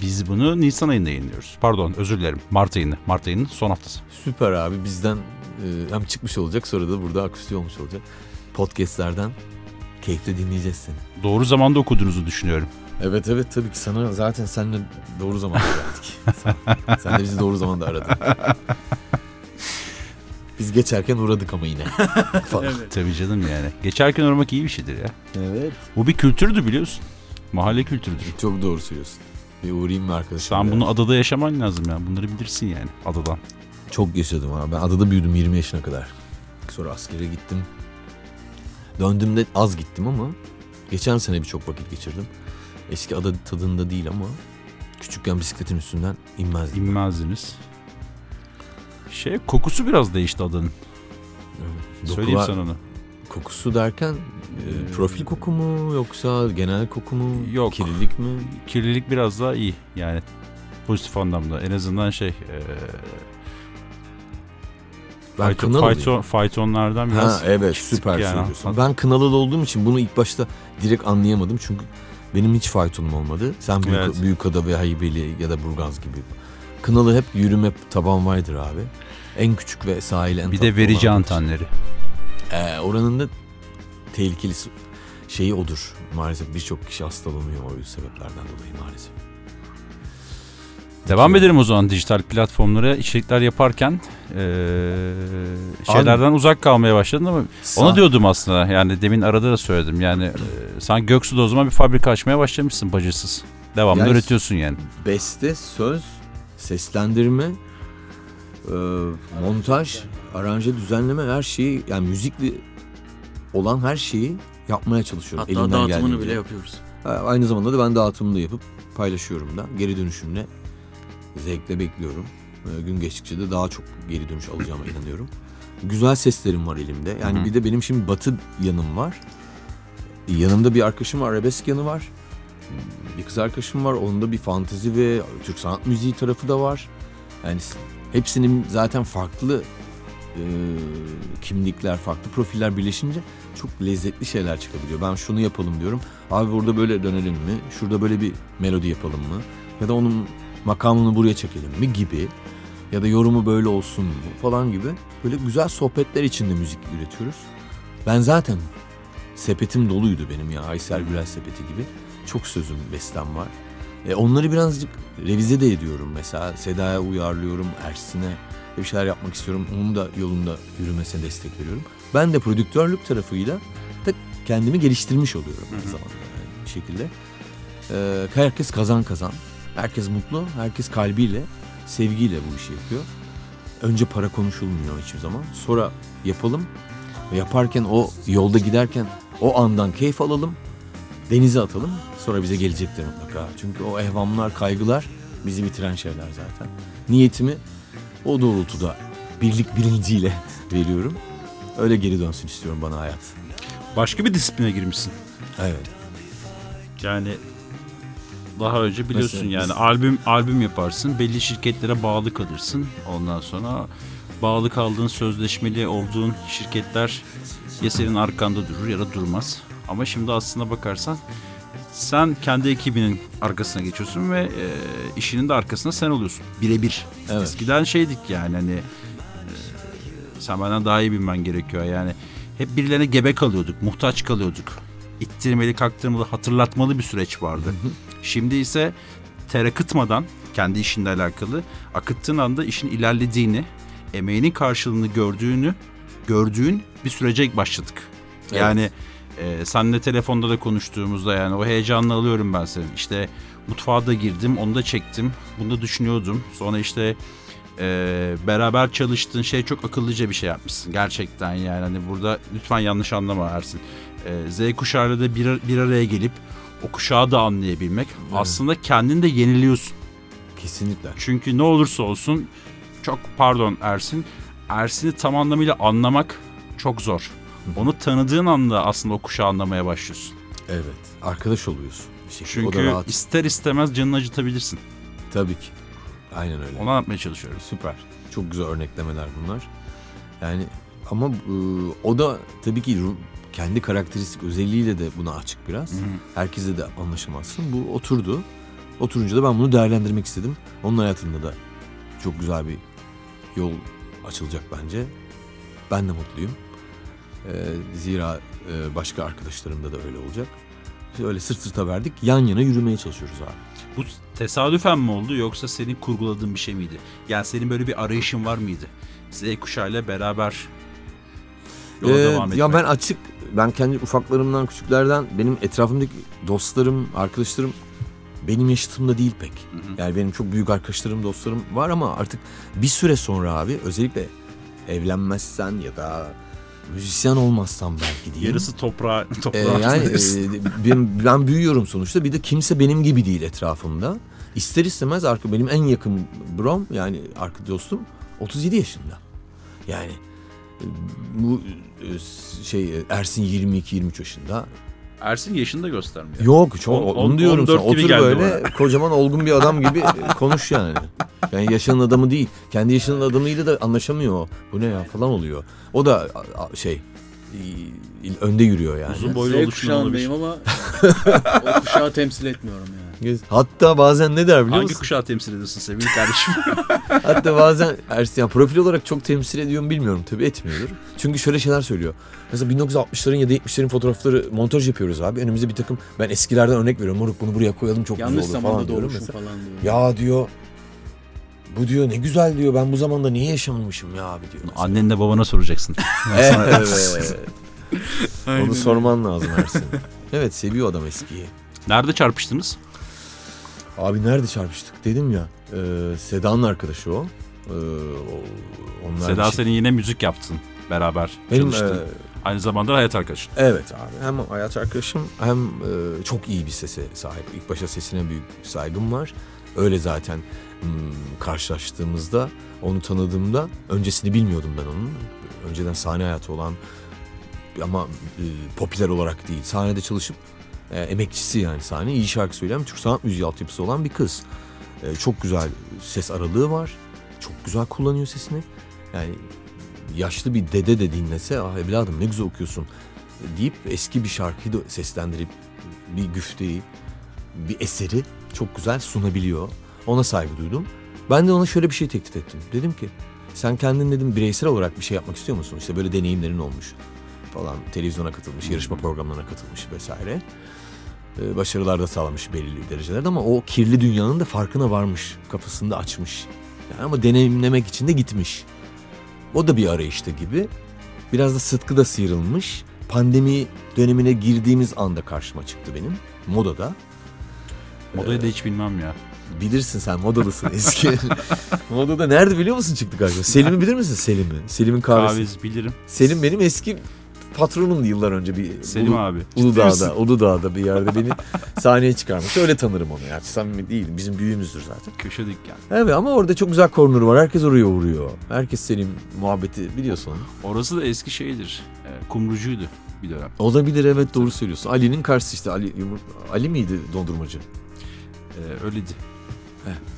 Biz bunu Nisan ayında yayınlıyoruz. Pardon özür dilerim. Mart ayında. Mart ayının son haftası. süper abi bizden e, hem çıkmış olacak sonra da burada akustik olmuş olacak. Podcast'lerden keyifle dinleyeceğiz seni. Doğru zamanda okuduğunuzu düşünüyorum. Evet evet tabii ki sana zaten seninle doğru zamanda geldik. sen, sen de bizi doğru zamanda aradın. Biz geçerken uğradık ama yine. Falan. Evet. Tabii canım yani. Geçerken uğramak iyi bir şeydir ya. evet. Bu bir kültürdü biliyorsun. Mahalle kültürüdür. Çok doğru söylüyorsun. Bir uğrayayım mı arkadaşım? Sen bunu adada yaşaman lazım ya. Bunları bilirsin yani adadan. Çok yaşadım abi. Ben adada büyüdüm 20 yaşına kadar. Sonra askere gittim. Döndüğümde az gittim ama geçen sene birçok vakit geçirdim. Eski ada tadında değil ama küçükken bisikletin üstünden inmezdim. İnmezdiniz. Şey kokusu biraz değişti adanın. Evet. Söyleyeyim sana onu. Kokusu derken e, Ee, profil koku mu yoksa genel koku mu? Yok. Kirlilik mi? Kirlilik biraz daha iyi yani. Pozitif anlamda. En azından şey... E, Ben fayton, Kınalılıyım. fayton, faytonlardan biraz... Ha evet süper yani. söylüyorsun. Ben Kınalılı olduğum için bunu ilk başta direkt anlayamadım. Çünkü benim hiç faytonum olmadı. Sen büyük, Evet. Büyükada ve Haybeli ya da Burgaz gibi. Kınalı hep yürüme taban vardır abi. En küçük ve sahil en Bir de verici antenleri. Ee, oranın da tehlikeli şeyi odur. Maalesef birçok kişi hastalanıyor o sebeplerden dolayı maalesef. Devam Peki. edelim o zaman dijital platformlara içerikler yaparken eee, şeylerden uzak kalmaya başladın ama onu diyordum aslında yani demin arada da söyledim yani eee, sen Göksu'da o zaman bir fabrika açmaya başlamışsın bacısız. Devamlı Yani- üretiyorsun yani. Beste, söz, seslendirme, e, montaj, aranje, düzenleme her şeyi yani müzikli olan her şeyi yapmaya çalışıyorum. Hatta elimden dağıtımını bile yapıyoruz. Aynı zamanda da ben dağıtımını da yapıp paylaşıyorum da. Geri dönüşümle zevkle bekliyorum. E, gün geçtikçe de daha çok geri dönüş alacağıma inanıyorum. Güzel seslerim var elimde. Yani Hı hı. bir de benim şimdi batı yanım var. Yanımda bir arkadaşım var, arabesk yanı var. Bir kız arkadaşım var, onun da bir fantezi ve Türk sanat müziği tarafı da var. Yani hepsinin zaten farklı e, kimlikler, farklı profiller birleşince çok lezzetli şeyler çıkabiliyor. Ben şunu yapalım diyorum. Abi burada böyle dönelim mi? Şurada böyle bir melodi yapalım mı? Ya da onun makamını buraya çekelim mi gibi. Ya da yorumu böyle olsun mu falan gibi. Böyle güzel sohbetler içinde müzik üretiyoruz. Ben zaten sepetim doluydu benim ya. Aysel Gürel sepeti gibi. Çok sözüm, bestem var. E, onları birazcık revize de ediyorum mesela. Seda'ya uyarlıyorum, Ersin'e bir şeyler yapmak istiyorum. Onun da yolunda yürümesine destek veriyorum. Ben de prodüktörlük tarafıyla da kendimi geliştirmiş oluyorum Hı hı. bir zamanda yani bir şekilde. Ee, herkes kazan kazan. Herkes mutlu, herkes kalbiyle, sevgiyle bu işi yapıyor. Önce para konuşulmuyor hiçbir zaman. Sonra yapalım yaparken o yolda giderken o andan keyif alalım. Denize atalım. Sonra bize gelecektir mutlaka. Çünkü o ehvamlar, kaygılar bizi bitiren şeyler zaten. Niyetimi o doğrultuda birlik bilinciyle veriyorum. Öyle geri dönsün istiyorum bana hayat. Başka bir disipline girmişsin. Evet. Yani daha önce biliyorsun Mesela yani biz- albüm albüm yaparsın, belli şirketlere bağlı kalırsın. Ondan sonra bağlı kaldığın, sözleşmeli olduğun şirketler ya senin arkanda durur ya da durmaz. Ama şimdi aslına bakarsan sen kendi ekibinin arkasına geçiyorsun ve e, işinin de arkasında sen oluyorsun. Birebir. Evet. Eskiden şeydik yani hani e, sen benden daha iyi bilmen gerekiyor yani. Hep birilerine gebe kalıyorduk, muhtaç kalıyorduk. İttirmeli, kaktırmalı, hatırlatmalı bir süreç vardı. Şimdi ise ter akıtmadan kendi işinle alakalı akıttığın anda işin ilerlediğini, emeğinin karşılığını gördüğünü, gördüğün bir sürece başladık. Evet. Yani e, seninle telefonda da konuştuğumuzda yani o heyecanla alıyorum ben seni. İşte mutfağa da girdim, onu da çektim, bunu da düşünüyordum. Sonra işte e, beraber çalıştığın şey çok akıllıca bir şey yapmışsın gerçekten yani. Hani burada lütfen yanlış anlama Ersin. E, Z kuşağıyla da bir, bir araya gelip o kuşağı da anlayabilmek. Aslında kendini de yeniliyorsun. Kesinlikle. Çünkü ne olursa olsun çok pardon Ersin. Ersin'i tam anlamıyla anlamak çok zor. Onu tanıdığın anda aslında o kuşağı anlamaya başlıyorsun. Evet. Arkadaş oluyorsun. Bir şekilde. o da Çünkü rahat. ister istemez canını acıtabilirsin. Tabii ki. Aynen öyle. Onu anlatmaya çalışıyorum. Süper. Çok güzel örneklemeler bunlar. Yani ama e, o da tabii ki kendi karakteristik özelliğiyle de buna açık biraz. Hı. Herkese de anlaşamazsın. Bu oturdu. Oturunca da ben bunu değerlendirmek istedim. Onun hayatında da çok güzel bir yol açılacak bence. Ben de mutluyum. Ee, zira e, başka arkadaşlarımda da öyle olacak. Öyle sırt sırta verdik. Yan yana yürümeye çalışıyoruz abi. Bu tesadüfen mi oldu yoksa senin kurguladığın bir şey miydi? Yani senin böyle bir arayışın var mıydı? Z kuşağıyla beraber yola Ee, devam etmek. ya ben açık, ben kendi ufaklarımdan, küçüklerden, benim etrafımdaki dostlarım, arkadaşlarım benim yaşıtımda değil pek. Hı hı. Yani benim çok büyük arkadaşlarım, dostlarım var ama artık bir süre sonra abi özellikle evlenmezsen ya da müzisyen olmazsan belki diyeyim. Yarısı toprağa, Ee, toprağa yani diyorsun. e, ben, ben büyüyorum sonuçta. Bir de kimse benim gibi değil etrafımda. İster istemez arka benim en yakın brom yani arka dostum 37 yaşında. Yani e, bu e, şey Ersin 22 23 yaşında. Ersin yaşını da göstermiyor. Yok çok On- onu on- diyorum sana. 14 gibi Otur böyle kocaman olgun bir adam gibi e, konuş yani. Yani yaşının adamı değil. Kendi yaşının adamıyla da anlaşamıyor. o. Bu ne ya falan oluyor. O da şey önde yürüyor yani. Uzun boylu Z kuşağındayım ama o kuşağı temsil etmiyorum yani. Hatta bazen ne der biliyor Hangi musun? kuşağı temsil ediyorsun sevgili kardeşim? Hatta bazen Ersin yani profil olarak çok temsil ediyor mu bilmiyorum tabii etmiyordur. Çünkü şöyle şeyler söylüyor. Mesela 1960'ların ya da 70'lerin fotoğrafları montaj yapıyoruz abi. Önümüze bir takım ben eskilerden örnek veriyorum. Moruk bunu buraya koyalım çok Yanlış güzel olur falan zamanda diyorum mesela. falan diyor. Ya diyor bu diyor ne güzel diyor ben bu zamanda niye yaşamamışım ya abi diyor. mesela. Annenle babana soracaksın. Evet. Onu sorman lazım Ersin. Evet seviyor adam eskiyi. Nerede çarpıştınız? Abi nerede çarpıştık dedim ya. E, Seda'nın arkadaşı o. E, o- onlar Seda şey- senin yine müzik yaptın beraber Benim çalıştın. e, Aynı zamanda hayat arkadaşın. Evet abi hem hayat arkadaşım hem e, çok iyi bir sese sahip. İlk başta sesine büyük saygım var. Öyle zaten karşılaştığımızda onu tanıdığımda öncesini bilmiyordum ben onun. Önceden sahne hayatı olan ama e, popüler olarak değil. Sahnede çalışıp e, emekçisi yani sahne iyi şarkı söyleyen Türk sanat müziği altyapısı olan bir kız. E, çok güzel ses aralığı var. Çok güzel kullanıyor sesini. Yani yaşlı bir dede de dinlese ah evladım ne güzel okuyorsun deyip eski bir şarkıyı da seslendirip bir güfteyi, bir eseri çok güzel sunabiliyor. Ona saygı duydum. Ben de ona şöyle bir şey teklif ettim. Dedim ki sen kendin dedim bireysel olarak bir şey yapmak istiyor musun? İşte böyle deneyimlerin olmuş falan. Televizyona katılmış, yarışma programlarına katılmış vesaire. Ee, başarılar da sağlamış belirli derecelerde ama o kirli dünyanın da farkına varmış. Kafasını da açmış. Yani ama deneyimlemek için de gitmiş. O da bir arayışta gibi. Biraz da sıtkı da sıyrılmış. Pandemi dönemine girdiğimiz anda karşıma çıktı benim. Modada. Modayı da hiç bilmem ya. Bilirsin sen modalısın eski. Modada nerede biliyor musun çıktı karşıma? Selim'i bilir misin Selim'i? Selim'in kahvesi. Kahvez bilirim. Selim benim eski patronumdu yıllar önce bir Selim Ulu- abi. Uludağ'da, Uludağ'da bir yerde beni sahneye çıkarmış. Öyle tanırım onu yani. Samimi değil. Bizim büyüğümüzdür zaten. Köşe dükkan. Evet ama orada çok güzel corner var. Herkes oraya uğruyor. Herkes Selim muhabbeti biliyorsun. Orası da eski şeydir. E, kumrucuydu bir dönem. Olabilir evet doğru söylüyorsun. Ali'nin karşısı işte. Ali, Ali miydi dondurmacı? E, öyleydi.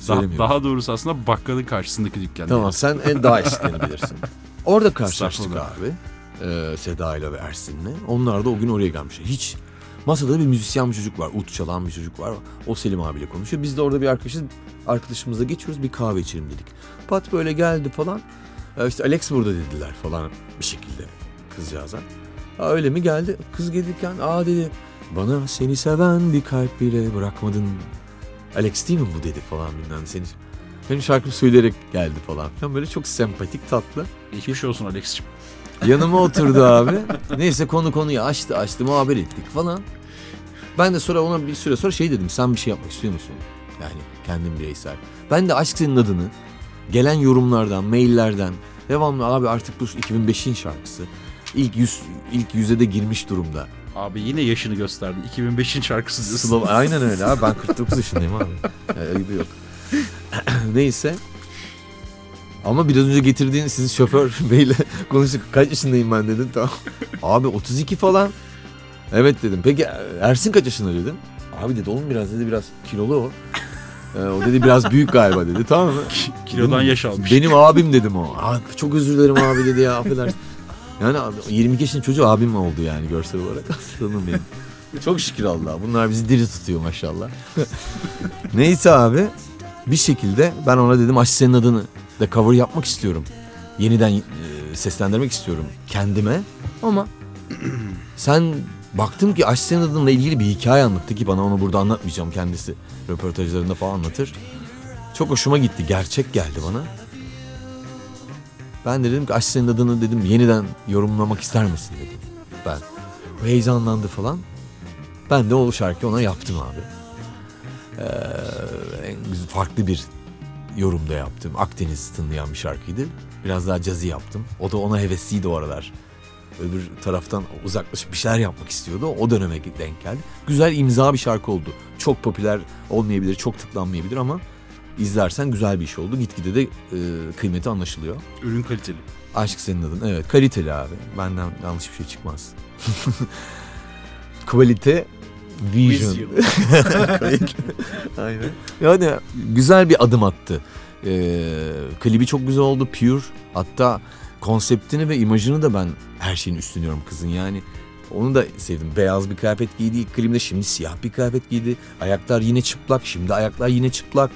Daha, daha doğrusu aslında bakkalın karşısındaki dükkan. Tamam sen en daha eskilerini bilirsin. Orada karşılaştık abi. Ee, Seda ile ve Ersin'le. Onlar da o gün oraya gelmişler. Hiç masada bir müzisyen bir çocuk var. Ut çalan bir çocuk var. O Selim abiyle konuşuyor. Biz de orada bir arkadaşız. Arkadaşımızla geçiyoruz bir kahve içelim dedik. Pat böyle geldi falan. Ee, işte Alex burada dediler falan bir şekilde kızcağıza. Aa, öyle mi geldi? Kız gelirken aa dedi bana seni seven bir kalp bile bırakmadın. Alex değil mi bu dedi falan bilmem seni. Benim şarkımı söyleyerek geldi falan filan. Böyle çok sempatik tatlı. Geçmiş olsun Alex'ciğim. Yanıma oturdu abi. Neyse konu konuyu açtı açtı muhabbet ettik falan. Ben de sonra ona bir süre sonra şey dedim. Sen bir şey yapmak istiyor musun? Yani kendin bireysel. Ben de Aşk Senin Adını gelen yorumlardan, maillerden devamlı abi artık bu 2005'in şarkısı. İlk yüz, ilk yüze de girmiş durumda. Abi yine yaşını gösterdin. 2005'in şarkısı diyorsun. Slav, aynen öyle abi. Ben 49 yaşındayım abi. Yani ayıbı yok. Neyse. Ama biraz önce getirdiğin sizin şoför beyle konuştuk. Kaç yaşındayım ben dedim. Tamam. Abi 32 falan. Evet dedim. Peki Ersin kaç yaşında dedim. Abi dedi oğlum biraz dedi biraz kilolu o. Ee, o dedi biraz büyük galiba dedi tamam mı? Kilodan Dedim, yaş almış. Benim abim dedim o. Abi çok özür dilerim abi dedi ya affedersin. Yani abi, 22 yaşında çocuğu abim oldu yani görsel olarak aslanım benim. Çok şükür Allah. Bunlar bizi diri tutuyor maşallah. Neyse abi bir şekilde ben ona dedim Aşk senin adını da cover yapmak istiyorum. Yeniden e, seslendirmek istiyorum kendime. Ama sen baktım ki Aşk senin adınla ilgili bir hikaye anlattı ki bana onu burada anlatmayacağım kendisi. Röportajlarında falan anlatır. Çok hoşuma gitti. Gerçek geldi bana. Ben de dedim ki Aşk senin adını dedim yeniden yorumlamak ister misin dedim. Ben. O heyecanlandı falan. Ben de o şarkıyı ona yaptım abi. Ee, farklı bir yorumda yaptım. Akdeniz tınlayan bir şarkıydı. Biraz daha cazı yaptım. O da ona hevesliydi o aralar. Öbür taraftan uzaklaşıp bir şeyler yapmak istiyordu. O döneme denk geldi. Güzel imza bir şarkı oldu. Çok popüler olmayabilir, çok tıklanmayabilir ama izlersen güzel bir iş oldu. Gitgide de e, kıymeti anlaşılıyor. Ürün kaliteli. Aşk senin adın. Evet kaliteli abi. Benden yanlış bir şey çıkmaz. Kalite Vision. Aynen. Yani güzel bir adım attı. Ee, klibi çok güzel oldu. Pure. Hatta konseptini ve imajını da ben her şeyin üstleniyorum kızın. Yani onu da sevdim. Beyaz bir kıyafet giydi ilk klibinde. Şimdi siyah bir kıyafet giydi. Ayaklar yine çıplak. Şimdi ayaklar yine çıplak.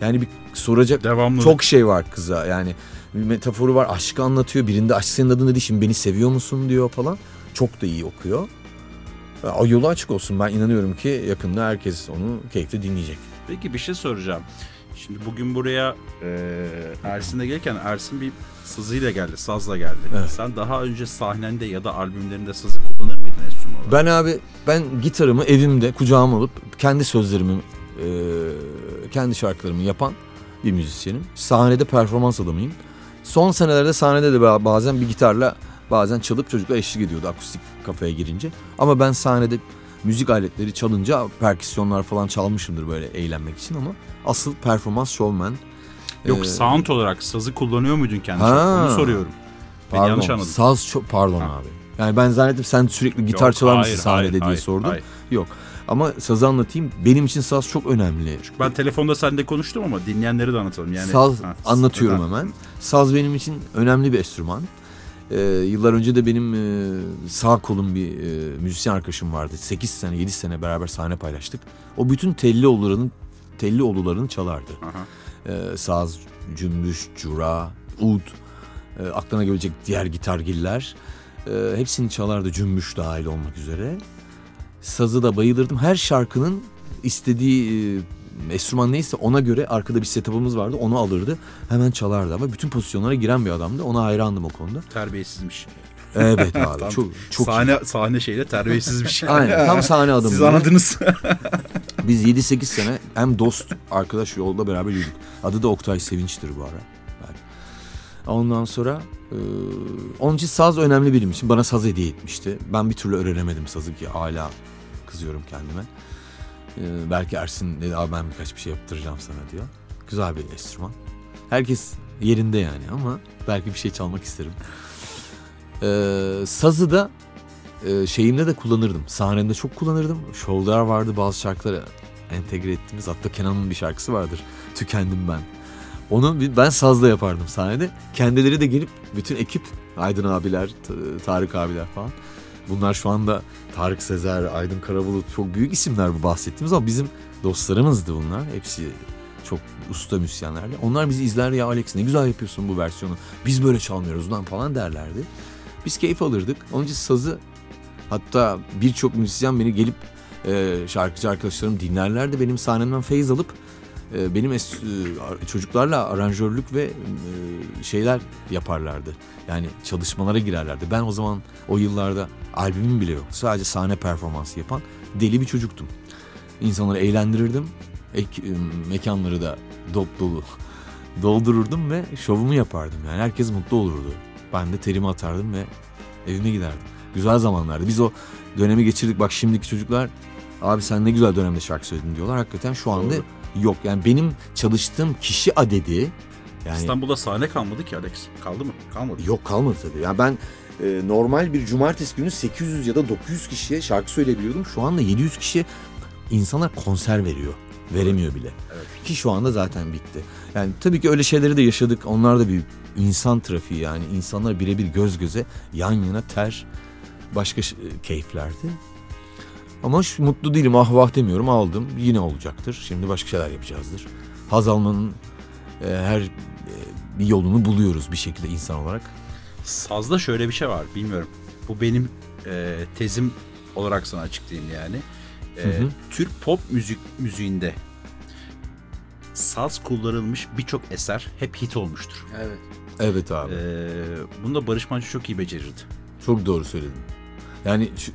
Yani bir soracak Devamlı. çok şey var kıza yani bir metaforu var aşkı anlatıyor birinde aşk senin adın dedi şimdi beni seviyor musun diyor falan çok da iyi okuyor. O yolu açık olsun ben inanıyorum ki yakında herkes onu keyifle dinleyecek. Peki bir şey soracağım. Şimdi bugün buraya e, Ersin'le gelirken Ersin bir sızıyla geldi, sazla geldi. Evet. Sen daha önce sahnende ya da albümlerinde sazı kullanır mıydın enstrüman olarak? Ben abi ben gitarımı evimde kucağıma alıp kendi sözlerimi e, kendi şarkılarımı yapan bir müzisyenim. Sahnede performans adamıyım. Son senelerde sahnede de ba- bazen bir gitarla bazen çalıp çocuklar eşlik ediyordu akustik kafeye girince. Ama ben sahnede müzik aletleri çalınca perküsyonlar falan çalmışımdır böyle eğlenmek için ama asıl performans showman. Yok Ee, sound olarak sazı kullanıyor muydun kendi Ha. şarkı? Onu soruyorum. Pardon, yanlış anladım. Saz çok pardon Ha. abi. Yani ben zannettim sen sürekli gitar Yok, çalar mısın hayır, sahnede hayır, diye hayır, sordun. hayır. Yok. Ama sazı anlatayım. Benim için saz çok önemli. Ben telefonda seninle konuştum ama dinleyenleri de anlatalım. Yani, saz Ha, anlatıyorum hemen. Saz benim için önemli bir enstrüman. Ee, yıllar önce de benim e, sağ kolum bir e, müzisyen arkadaşım vardı. 8 sene 7 sene beraber sahne paylaştık. O bütün telli olularının telli olularını çalardı. Aha. Ee, saz, cümbüş, cura, ud, e, aklına gelecek diğer gitargiller. E, hepsini çalardı cümbüş dahil olmak üzere. Sazı da bayılırdım. Her şarkının istediği e, enstrüman neyse ona göre arkada bir setup'ımız vardı. Onu alırdı. Hemen çalardı ama bütün pozisyonlara giren bir adamdı. Ona hayrandım o konuda. Terbiyesizmiş. Evet abi Tam çok çok iyi. sahne sahne şeyle terbiyesizmiş. Aynen tam sahne adamı. Siz anladınız. Biz 7-8 sene hem dost arkadaş yolda beraber yürüdük. Adı da Oktay Sevinç'tir bu ara. Ondan sonra e, onun için saz önemli benim için. Bana saz hediye etmişti. Ben bir türlü öğrenemedim sazı ki hala kızıyorum kendime. E, belki Ersin dedi abi ben birkaç bir şey yaptıracağım sana diyor. Güzel bir enstrüman. Herkes yerinde yani ama belki bir şey çalmak isterim. E, sazı da e, şeyimde de kullanırdım. Sahnemde çok kullanırdım. Şovlar vardı bazı şarkıları entegre ettiğimiz. Hatta Kenan'ın bir şarkısı vardır. Tükendim ben. Onu ben sazla yapardım sahnede. Kendileri de gelip bütün ekip Aydın abiler, Tarık abiler falan. Bunlar şu anda Tarık Sezer, Aydın Karabulut çok büyük isimler bu bahsettiğimiz ama bizim dostlarımızdı bunlar. Hepsi çok usta müzisyenlerdi. Onlar bizi izler ya Alex ne güzel yapıyorsun bu versiyonu. Biz böyle çalmıyoruz lan falan derlerdi. Biz keyif alırdık. Onun için sazı hatta birçok müzisyen beni gelip e, şarkıcı arkadaşlarım dinlerlerdi. Benim sahnemden feyiz alıp e, benim e, çocuklarla aranjörlük ve e, şeyler yaparlardı. Yani çalışmalara girerlerdi. Ben o zaman o yıllarda albümüm bile yok. Sadece sahne performansı yapan deli bir çocuktum. İnsanları eğlendirirdim. Ek, e, mekanları da dop dolu doldururdum ve şovumu yapardım. Yani herkes mutlu olurdu. Ben de terimi atardım ve evime giderdim. Güzel zamanlardı. Biz o dönemi geçirdik. Bak şimdiki çocuklar abi sen ne güzel dönemde şarkı söyledin diyorlar. Hakikaten şu anda Doğru. Yok. Yani benim çalıştığım kişi adedi Yani İstanbul'da sahne kalmadı ki Alex. Kaldı mı? Kalmadı. Yok kalmadı tabii. Yani ben e, normal bir cumartesi günü 800 ya da 900 kişiye şarkı söyleyebiliyordum. Şu anda 700 kişiye insanlar konser veriyor. Veremiyor bile. Evet. Ki şu anda zaten bitti. Yani tabii ki öyle şeyleri de yaşadık. Onlar da bir insan trafiği yani. insanlar birebir göz göze yan yana ter başka ş- keyiflerdi. Ama şu, mutlu değilim ah vah demiyorum aldım yine olacaktır. Şimdi başka şeyler yapacağızdır. Haz almanın e, her e, bir yolunu buluyoruz bir şekilde insan olarak. Sazda şöyle bir şey var. Bilmiyorum. Bu benim e, tezim olarak sana açıklayayım yani. E, Hı hı. Türk pop müzik müziğinde saz kullanılmış birçok eser hep hit olmuştur. Evet. Evet abi. E, bunu da Barış Manço çok iyi becerirdi. Çok doğru söyledin. Yani şu,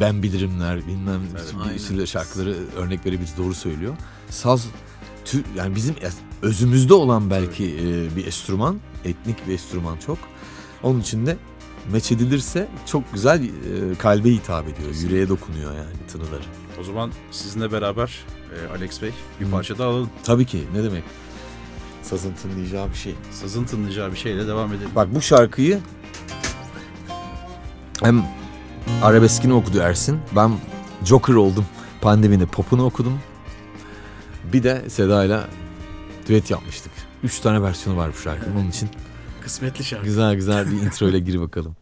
ben bilirimler bilmem Evet, bir sürü şarkıları örnek verebiliriz doğru söylüyor. Saz tü, yani bizim özümüzde olan belki e, bir enstrüman, etnik bir enstrüman çok. Onun için de meç edilirse çok güzel e, kalbe hitap ediyor, yüreğe dokunuyor yani tınıları. O zaman sizinle beraber e, Alex Bey bir parça daha alalım. Tabii ki ne demek? Sazın tınlayacağı bir şey. Sazın tınlayacağı bir şeyle devam edelim. Bak bu şarkıyı hem arabeskini okudu Ersin. Ben Joker oldum. Pandemide popunu okudum. Bir de Seda'yla düet yapmıştık. Üç tane versiyonu var bu şarkının. Onun için Kısmetli şarkı. güzel güzel bir intro ile gir bakalım.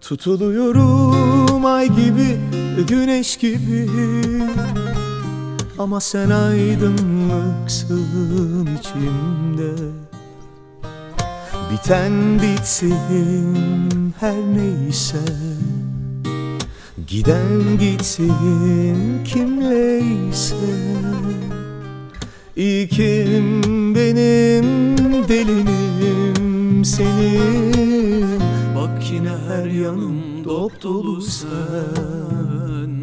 Tutuluyorum ay gibi, güneş gibi Ama sen aydınlıksın içimde. Biten bitsin her neyse. Giden gitsin kimleyse İlkim benim delinim senin. Bak yine her yanım dop dolu sen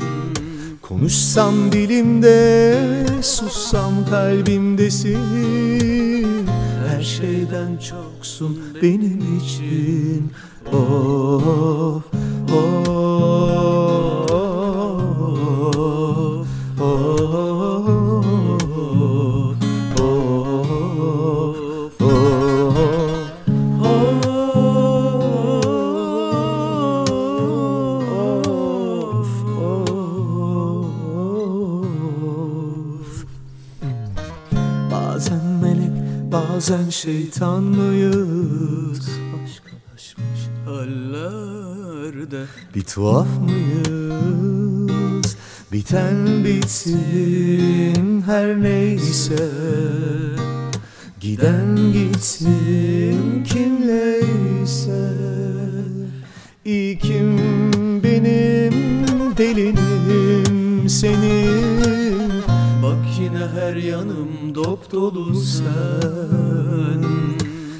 Konuşsam dilimde sussam kalbimdesin Her şeyden çoksun benim için. Of of bazen şeytan mıyız? Aşklaşmış Hallerde bir tuhaf mıyız? Biten bitsin her neyse Giden gitsin kimleyse İlkim benim delinim senin her yanım dop dolu sen.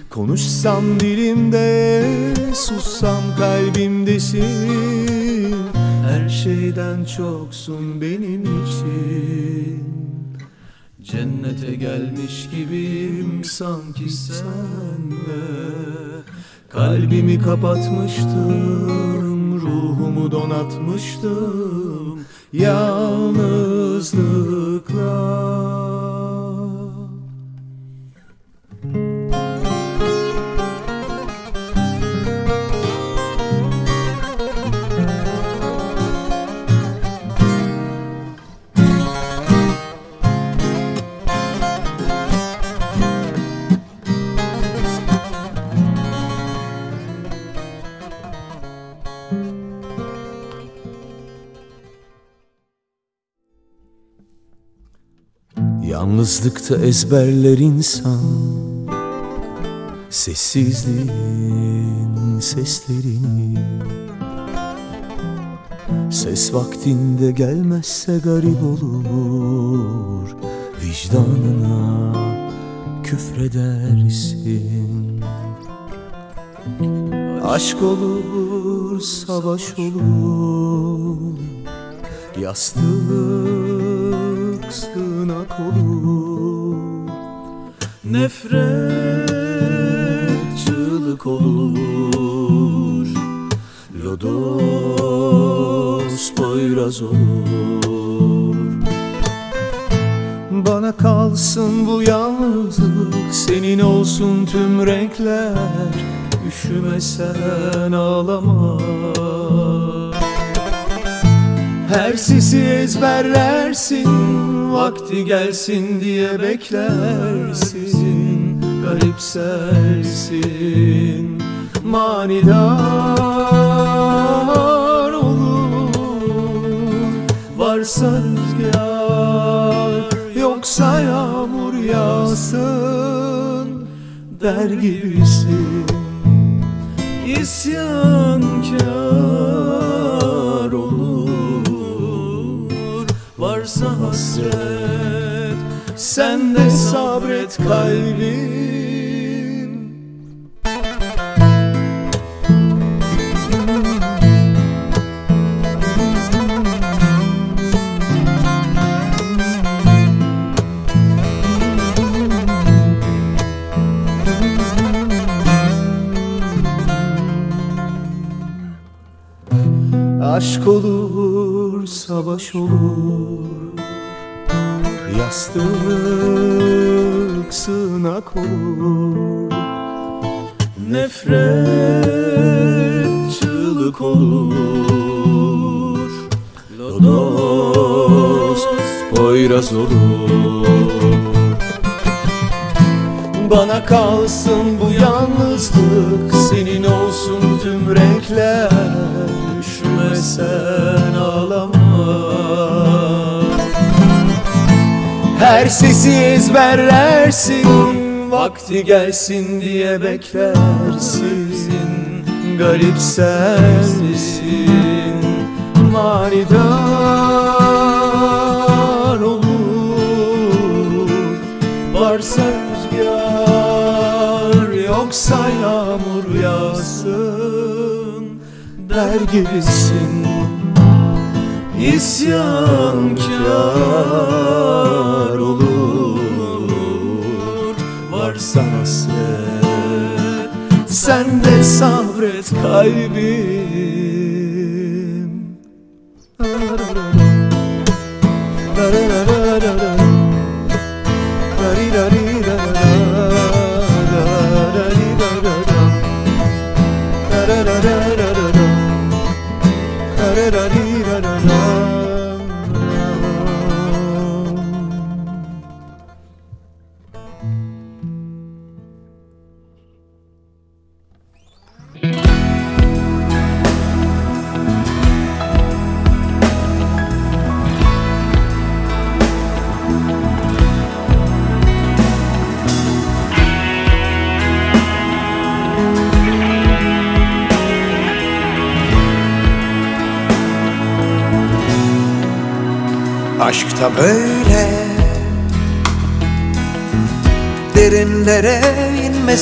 Konuşsam dilimde, sussam kalbimdesin. Her şeyden çoksun benim için. Cennete gelmiş gibiyim sanki senle. Kalbimi kapatmıştım, ruhumu donatmıştım. Yalnızlıkla Yalnızlıkta ezberler insan. Sessizliğin seslerini Ses vaktinde gelmezse garip olur. Vicdanına küfredersin. Aşk olur, savaş olur. Yastık sığınak olur. Nefret çığlık olur. Lodos Poyraz olur. Bana kalsın bu yalnızlık Senin olsun tüm renkler. Üşümesen ağlama. Her sesi ezberlersin Vakti gelsin diye beklersin Garipsersin Manidar olur Varsa rüzgar Yoksa yağmur yağsın Der gibisin. İsyankar hasret Sen de sabret kalbim. Aşk olur, savaş olur Yastık sığınak olur Nefret çığlık olur. Lodos Poyraz olur. Bana kalsın bu yalnızlık Senin olsun tüm renkler. Üşümesen ağlama Her sesi ezberlersin Vakti gelsin diye beklersin. Garipsersin Manidar olur. Varsa rüzgar Yoksa yağmur yağsın Der gibisin İsyankar olur. Varsa hasret Sen de sabret kalbim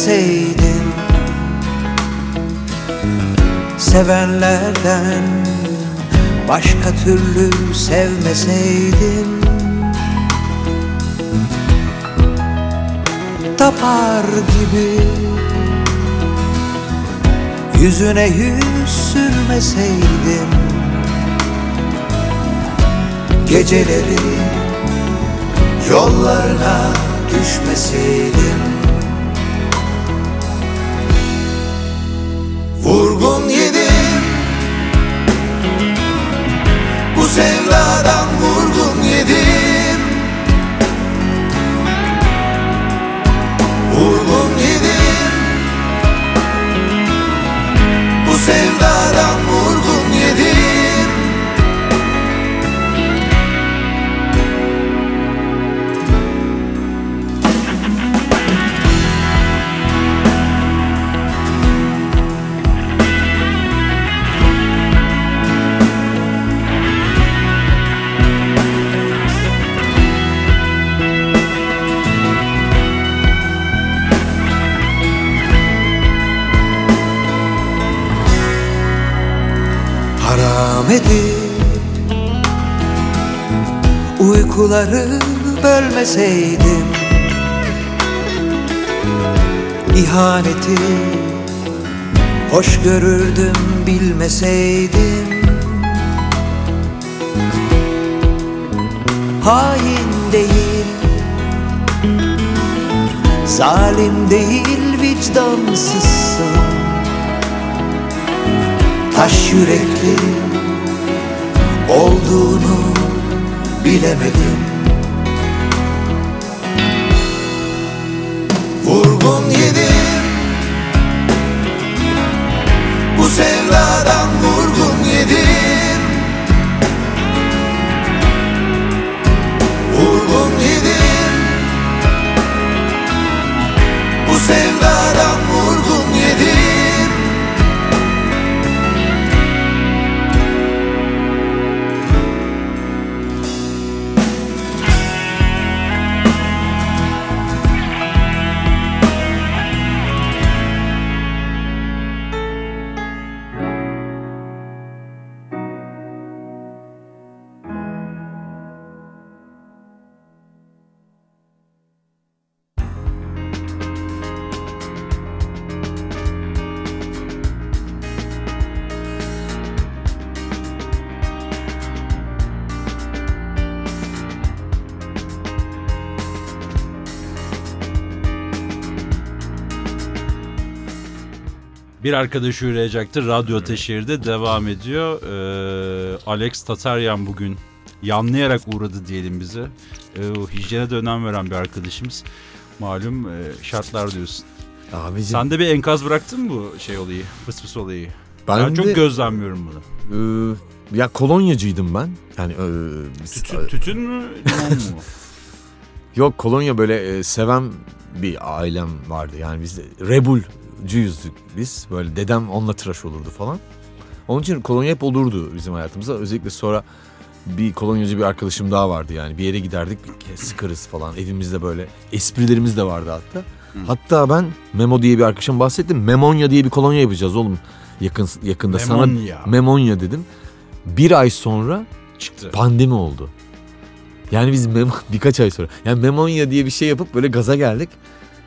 inmeseydin Sevenlerden Başka türlü sevmeseydin. Tapar gibi Yüzüne yüz sürmeseydin. Geceleri yollarına düşmeseydin Uykuları bölmeseydim İhaneti Hoş görürdüm bilmeseydim Hain değil Zalim değil vicdansızsın. Taş yürekli olduğunu bilemedim Bir arkadaşı üreyacaktır. Radyo Ateşehir'de devam ediyor. Ee, Alex Tataryan bugün yanlayarak uğradı diyelim bize. Ee, o hijyene de önem veren bir arkadaşımız. Malum e, şartlar diyorsun. Abicim Sen de bir enkaz bıraktın mı bu şey olayı? Fıs fıs olayı. ben, Ben, çok de, gözlemliyorum bunu. e, ya kolonyacıydım ben. Yani e, Tütün, tütün mü limon mu? Yok kolonya böyle e, seven bir ailem vardı. Yani biz de rebulcuyuzduk biz. Böyle dedem onunla tıraş olurdu falan. Onun için kolonya hep olurdu bizim hayatımızda. Özellikle sonra bir kolonyacı bir arkadaşım daha vardı yani. Bir yere giderdik sıkarız falan. Evimizde böyle esprilerimiz de vardı hatta. Hatta ben Memo diye bir arkadaşım bahsettim. Memonya diye bir kolonya yapacağız oğlum. Yakın yakında Memonya. sana Memonya dedim. Bir ay sonra Çıktı. pandemi oldu. Yani biz memo, birkaç ay sonra. Yani Memonya diye bir şey yapıp böyle gaza geldik.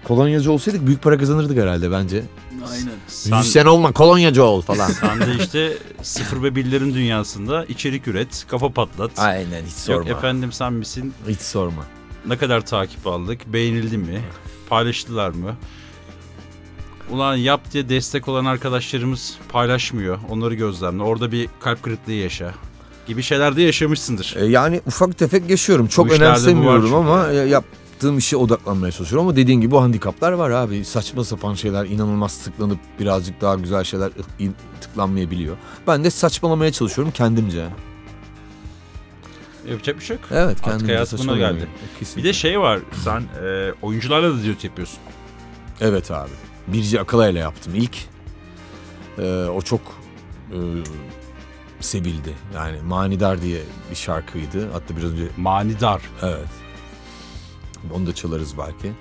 Kolonyacı olsaydık büyük para kazanırdık herhalde bence. Aynen. Sen, Müzisyen olma kolonyacı ol falan. sen de işte sıfır ve birlerin dünyasında içerik üret, kafa patlat. Aynen hiç sorma. Yok efendim sen misin? Hiç sorma. Ne kadar takip aldık? Beğenildi mi? Paylaştılar mı? Ulan yap diye destek olan arkadaşlarımız paylaşmıyor. Onları gözlemle. Orada bir kalp kırıklığı yaşa. Gibi şeyler de yaşamışsındır. E, yani ufak tefek yaşıyorum. Çok Bu işlerde bu var önemsemiyorum çünkü. ama e, yaptığım işe odaklanmaya çalışıyorum. Ama dediğin gibi bu handikaplar var abi. Saçma sapan şeyler inanılmaz tıklanıp birazcık daha güzel şeyler tıklanmayabiliyor. Ben de saçmalamaya çalışıyorum kendimce. Yapacak bir şey yok. Evet Artık kendimce buna saçmalıyorum. geldi. Kesinlikle. Bir de şey var. Sen e, oyuncularla da diyot yapıyorsun. Evet abi. Birci Akalay'la yaptım ilk. Ee, o çok e, sevildi. Yani Manidar diye bir şarkıydı. Hatta biraz önce Manidar. evet. Onu da çalarız belki.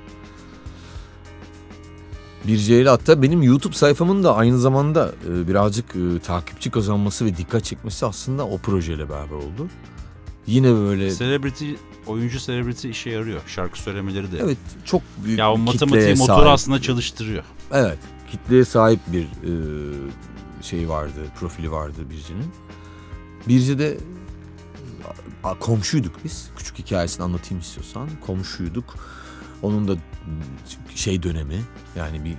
Birce ile hatta benim YouTube sayfamın da aynı zamanda e, birazcık e, takipçi kazanması ve dikkat çekmesi aslında o projeyle beraber oldu. Yine böyle Celebrity, oyuncu celebrity işe yarıyor. Şarkı söylemeleri de. evet çok büyük Ya o bir matematiği motoru sahip. aslında çalıştırıyor. Evet. Kitleye sahip bir e, şey vardı, profili vardı Birce'nin. Birce de komşuyduk biz. Küçük hikayesini anlatayım istiyorsan. Komşuyduk. Onun da şey dönemi yani bir e,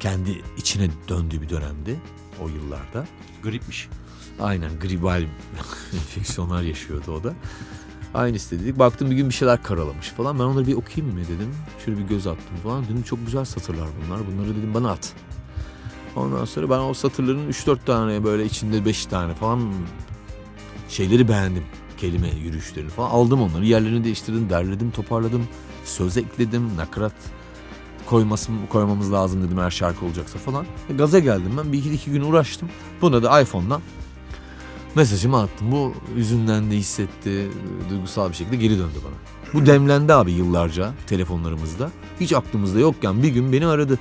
kendi içine döndüğü bir dönemdi o yıllarda. Gripmiş. Aynen gribal enfeksiyonlar yaşıyordu o da. Aynı istedik. Baktım bir gün bir şeyler karalamış falan. Ben onları bir okuyayım mı dedim. Şöyle bir göz attım falan. Dedim çok güzel satırlar bunlar. Bunları dedim bana at. Ondan sonra ben o satırların 3-4 tane böyle içinde 5 tane falan şeyleri beğendim. Kelime yürüyüşlerini falan. Aldım onları. Yerlerini değiştirdim. Derledim, toparladım. Söz ekledim. Nakarat koyması, koymamız lazım dedim her şarkı olacaksa falan. E, Gaza geldim ben. Bir iki, iki gün uğraştım. Buna da iPhone'dan mesajımı attım. Bu yüzünden de hissetti. Duygusal bir şekilde geri döndü bana. Bu demlendi abi yıllarca telefonlarımızda. Hiç aklımızda yokken bir gün beni aradı.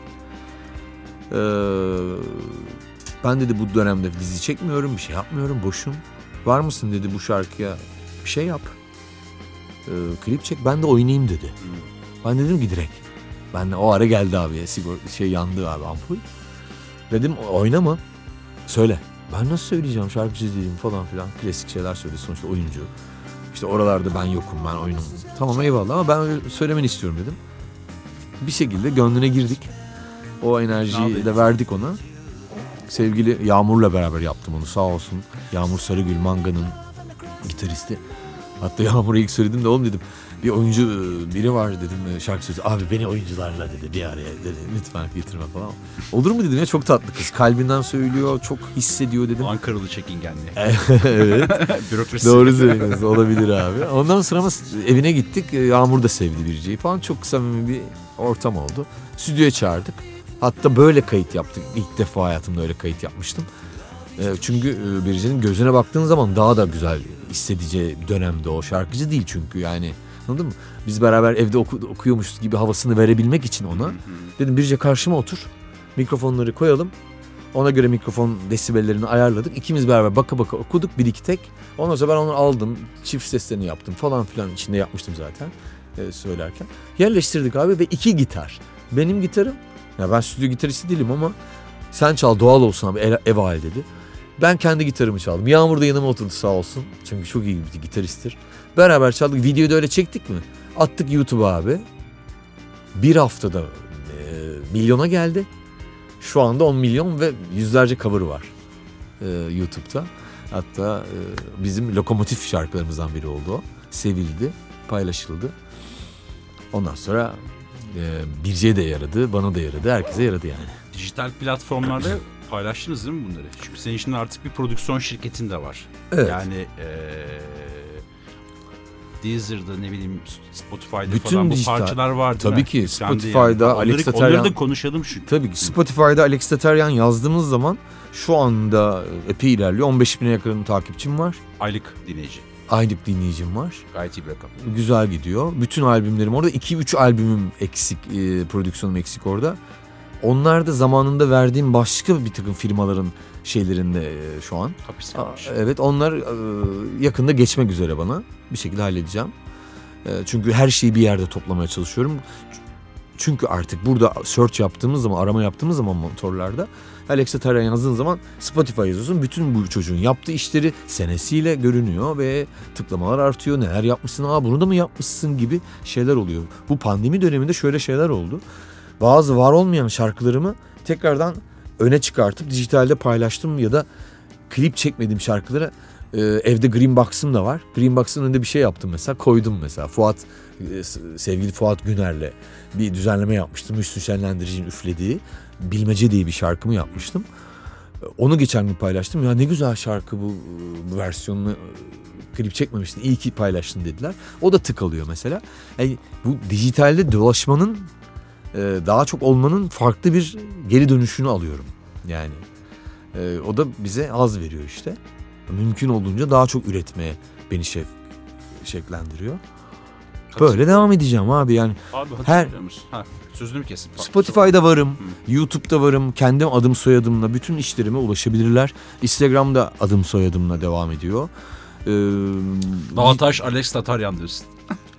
Ee, ben dedi bu dönemde dizi çekmiyorum, bir şey yapmıyorum, boşum. Var mısın dedi bu şarkıya bir şey yap. Ee, klip çek ben de oynayayım dedi. Ben dedim ki direkt. Ben de o ara geldi abi sigor şey yandı abi ampul. Dedim oynama. Söyle. Ben nasıl söyleyeceğim şarkıcı değilim falan filan. Klasik şeyler söyledi sonuçta oyuncu. İşte oralarda ben yokum ben oyunum. Tamam eyvallah ama ben öyle söylemeni istiyorum dedim. Bir şekilde gönlüne girdik. O enerjiyi de verdik ona. Sevgili Yağmur'la beraber yaptım onu sağ olsun. Yağmur Sarıgül Manga'nın gitaristi. Hatta Yağmur'a ilk söyledim de oğlum dedim. Bir oyuncu e, biri var dedim e, şarkı sözü. Abi beni oyuncularla dedi bir araya dedi. Lütfen getirme falan. Olur mu dedim ya çok tatlı kız. Kalbinden söylüyor çok hissediyor dedim. Ankaralı çekingenliği. evet. Bürokrasi. Doğru söylüyorsunuz. Olabilir abi. Ondan sonra evine gittik. E, Yağmur da sevdi Birce'yi falan. Çok samimi bir ortam oldu. Stüdyoya çağırdık. Hatta böyle kayıt yaptık. İlk defa hayatımda öyle kayıt yapmıştım. E, Çünkü e, Birce'nin gözüne baktığın zaman daha da güzel hissedeceği dönemde o. Şarkıcı değil çünkü yani. Anladın mı? Biz beraber evde oku- okuyormuşuz gibi havasını verebilmek için ona. Dedim Birce karşıma otur. Mikrofonları koyalım. Ona göre mikrofon desibellerini ayarladık. İkimiz beraber baka baka okuduk bir iki tek. Ondan sonra ben onu aldım. Çift seslerini yaptım falan filan. içinde yapmıştım zaten e, söylerken. Yerleştirdik abi ve iki gitar. Benim gitarım. Ya ben stüdyo gitaristi değilim ama sen çal doğal olsun abi ev, hali dedi. Ben kendi gitarımı çaldım. Yağmur da yanıma oturdu sağ olsun. Çünkü çok iyi bir gitaristtir. Beraber çaldık. Videoyu da öyle çektik mi? Attık YouTube'a abi. Bir haftada e, milyona geldi. Şu anda 10 milyon ve yüzlerce cover var e, YouTube'da. Hatta e, bizim lokomotif şarkılarımızdan biri oldu o. Sevildi, paylaşıldı. Ondan sonra e, Birce'ye de yaradı, bana da yaradı, herkese yaradı yani. Dijital platformlarda paylaştınız değil mi bunları? Çünkü senin şimdi artık bir prodüksiyon şirketin de var. Evet. Yani eee Deezer'da ne bileyim Spotify'da Bütün falan bu dijital- parçalar var değil Tabii mi? ki, Spotify'da, Onları, Alex onları Tataryan- da konuşalım çünkü. Tabii ki Spotify'da Alex Tataryan yazdığımız zaman şu anda epey ilerliyor. 15 bine yakın takipçim var. Aylık dinleyici. Aylık dinleyicim var. Gayet iyi bir rakam. Güzel gidiyor. Bütün albümlerim orada. 2-3 albümüm eksik, e, prodüksiyonum eksik orada. Onlar da zamanında verdiğim başka bir takım firmaların şeylerinde e, şu an. Hapis kalmış. Evet onlar e, yakında geçmek üzere bana. Bir şekilde halledeceğim. E, Çünkü her şeyi bir yerde toplamaya çalışıyorum. Çünkü artık burada search yaptığımız zaman, arama yaptığımız zaman motorlarda Alex Taran yazdığın zaman Spotify yazıyorsun. Bütün bu çocuğun yaptığı işleri senesiyle görünüyor ve tıklamalar artıyor. Neler yapmışsın, aa bunu da mı yapmışsın gibi şeyler oluyor. Bu pandemi döneminde şöyle şeyler oldu. Bazı var olmayan şarkılarımı tekrardan öne çıkartıp dijitalde paylaştım ya da klip çekmediğim şarkılara e, evde Green Box'ım da var. Green Box'ın önünde bir şey yaptım mesela koydum mesela. Fuat e, sevgili Fuat Güner'le bir düzenleme yapmıştım. Hüsnü Şenlendirici'nin üflediği Bilmece diye bir şarkımı yapmıştım. E, Onu geçen gün paylaştım. Ya ne güzel şarkı bu, bu versiyonunu e, klip çekmemiştin. İyi ki paylaştın dediler. O da tık alıyor mesela. Yani bu dijitalde dolaşmanın e, daha çok olmanın farklı bir geri dönüşünü alıyorum. Yani e, o da bize az veriyor işte. Mümkün olduğunca daha çok üretmeye beni şef şevklendiriyor. Böyle devam edeceğim abi yani. Abi her-? Ha, sözünü kesin? Spotify'da varım, YouTube'da varım, kendim adım soyadımla bütün işlerime ulaşabilirler. Instagram'da adım soyadımla devam ediyor. Ee, Dağtaş Alex Tataryan diyorsun.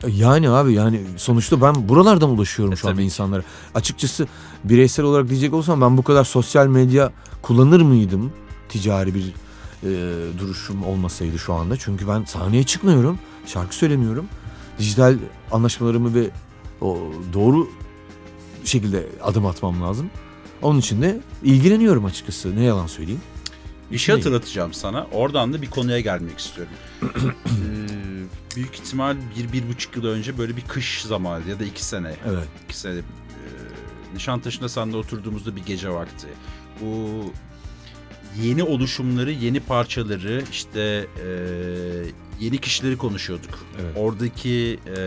yani abi yani sonuçta ben buralardan ulaşıyorum E, şu anda insanlara. Açıkçası bireysel olarak diyecek olsam ben bu kadar sosyal medya kullanır mıydım? Ticari bir e, duruşum olmasaydı şu anda. Çünkü ben sahneye çıkmıyorum, şarkı söylemiyorum. Dijital anlaşmalarımı ve o doğru şekilde adım atmam lazım. Onun için de ilgileniyorum açıkçası. Ne yalan söyleyeyim. İşi hatırlatacağım sana. Oradan da bir konuya gelmek istiyorum. Ee, büyük ihtimal bir, bir buçuk yıl önce böyle bir kış zamanı ya da iki sene. Evet. iki sene. E, Nişantaşı'nda sende oturduğumuzda bir gece vakti. Bu yeni oluşumları, yeni parçaları, işte e, yeni kişileri konuşuyorduk. Evet. Oradaki e,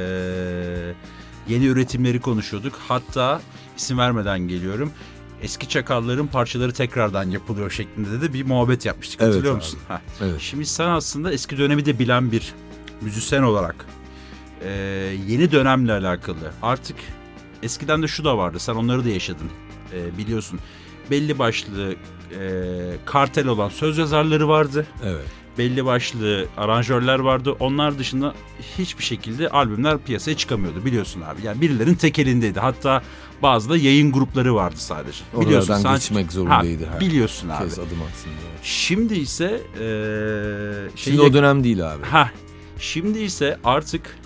yeni üretimleri konuşuyorduk. Hatta isim vermeden geliyorum. Eski çakalların parçaları tekrardan yapılıyor şeklinde de bir muhabbet yapmıştık. Evet Hatırlıyor musun? Ha. Evet. Şimdi sen aslında eski dönemi de bilen bir müzisyen olarak e, yeni dönemle alakalı artık eskiden de şu da vardı sen onları da yaşadın E, biliyorsun belli başlı e, kartel olan söz yazarları vardı Evet. Belli başlı aranjörler vardı. Onlar dışında hiçbir şekilde albümler piyasaya çıkamıyordu biliyorsun abi. Yani birilerin tek elindeydi. Hatta bazı da yayın grupları vardı sadece. biliyorsun Oralardan sen geçmek zorundaydı ha, her biliyorsun abi. kez adım atsın diye. Şimdi ise eee Şimdi şeyi- o dönem değil abi. Ha, şimdi ise artık